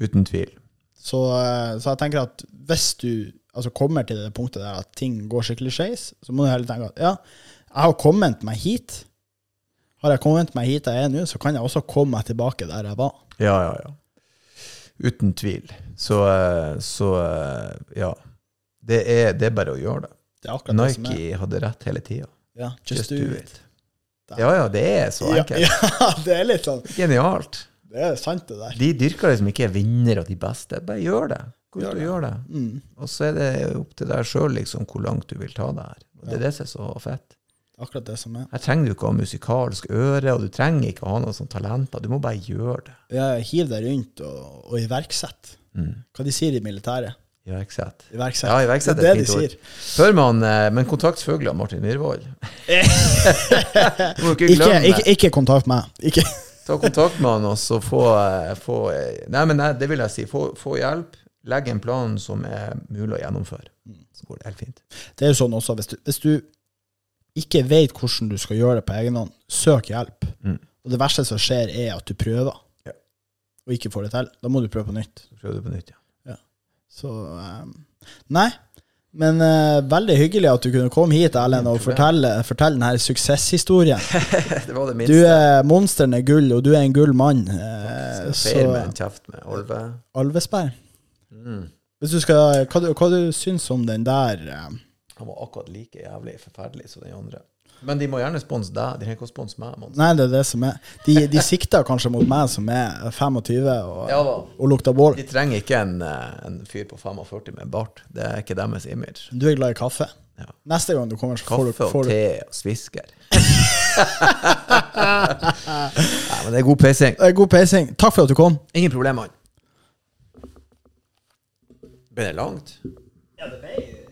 Speaker 2: Uten tvil.
Speaker 1: Så, eh, så jeg tenker at hvis du altså, kommer til det punktet der at ting går skikkelig skeis, så må du heller tenke at ja, jeg har kommet meg hit. Har jeg kommet meg hit jeg er nå, så kan jeg også komme meg tilbake der jeg var.
Speaker 2: Ja, ja, ja. Uten tvil. Så, eh, så eh, ja. Det er, det er bare å gjøre det.
Speaker 1: Det.
Speaker 2: Nike hadde rett hele tida.
Speaker 1: Ja, just, do it.
Speaker 2: Ja, ja, det er så enkelt.
Speaker 1: ja, det er litt sånn
Speaker 2: Genialt.
Speaker 1: Det er sant, det der.
Speaker 2: De dyrker liksom ikke vinner og de beste. Bare gjør det. Gå ut og
Speaker 1: det.
Speaker 2: gjør det.
Speaker 1: Mm,
Speaker 2: Og så er det opp til deg sjøl liksom, hvor langt du vil ta det her. Og det er det som er så fett.
Speaker 1: Akkurat det som er.
Speaker 2: Her trenger du ikke å ha musikalsk øre, og du trenger ikke å ha noen sånne talenter. Du må bare gjøre det.
Speaker 1: Ja, hiv deg rundt og, og iverksett. Hva de sier i militæret?
Speaker 2: Iverksett.
Speaker 1: Iverksett.
Speaker 2: Ja, iverksett
Speaker 1: det
Speaker 2: er et
Speaker 1: det de sier.
Speaker 2: Før man, eh, men kontakt selvfølgelig Martin Myhrvold. Ikke
Speaker 1: Ikke, ikke, kontakt meg. Ikke.
Speaker 2: Ta kontakt med han og så få, eh, få eh, Nei, men nei, det vil jeg si. Få, få hjelp. Legg en plan som er mulig å gjennomføre. Så går det helt fint.
Speaker 1: Det er jo sånn også, hvis du, hvis du ikke vet hvordan du skal gjøre det på egen hånd, søk hjelp.
Speaker 2: Mm.
Speaker 1: Og det verste som skjer, er at du prøver,
Speaker 2: Ja.
Speaker 1: og ikke får det til. Da må du prøve på nytt.
Speaker 2: Så prøver du på nytt, ja.
Speaker 1: Så ehm, Nei. Men uh, veldig hyggelig at du kunne komme hit, Erlend, og fortelle, fortelle denne suksesshistorien.
Speaker 2: det var det minste.
Speaker 1: Du er monsteren er gull, og du er en gull mann.
Speaker 2: Uh,
Speaker 1: så
Speaker 2: med en kjeft med Alve.
Speaker 1: Alvesberg.
Speaker 2: Mm.
Speaker 1: Skal, hva, du, hva du syns om den der uh,
Speaker 2: Han var akkurat like jævlig forferdelig som den andre. Men de må gjerne sponse deg. De trenger ikke å sponse meg.
Speaker 1: Nei, det er det som er. De, de sikter kanskje mot meg som er 25 og,
Speaker 2: Ja
Speaker 1: og lukter bål.
Speaker 2: De trenger ikke en, eh, en fyr på 45 med bart. Det er ikke deres image.
Speaker 1: Du er glad i kaffe.
Speaker 2: Ja.
Speaker 1: Neste gang du kommer, så får du,
Speaker 2: Kaffe og te og svisker. Nei, men det er god peising.
Speaker 1: Det er God peising. Takk for at du kom.
Speaker 2: Ingen problemer. Ble det langt?
Speaker 1: Ja, det ble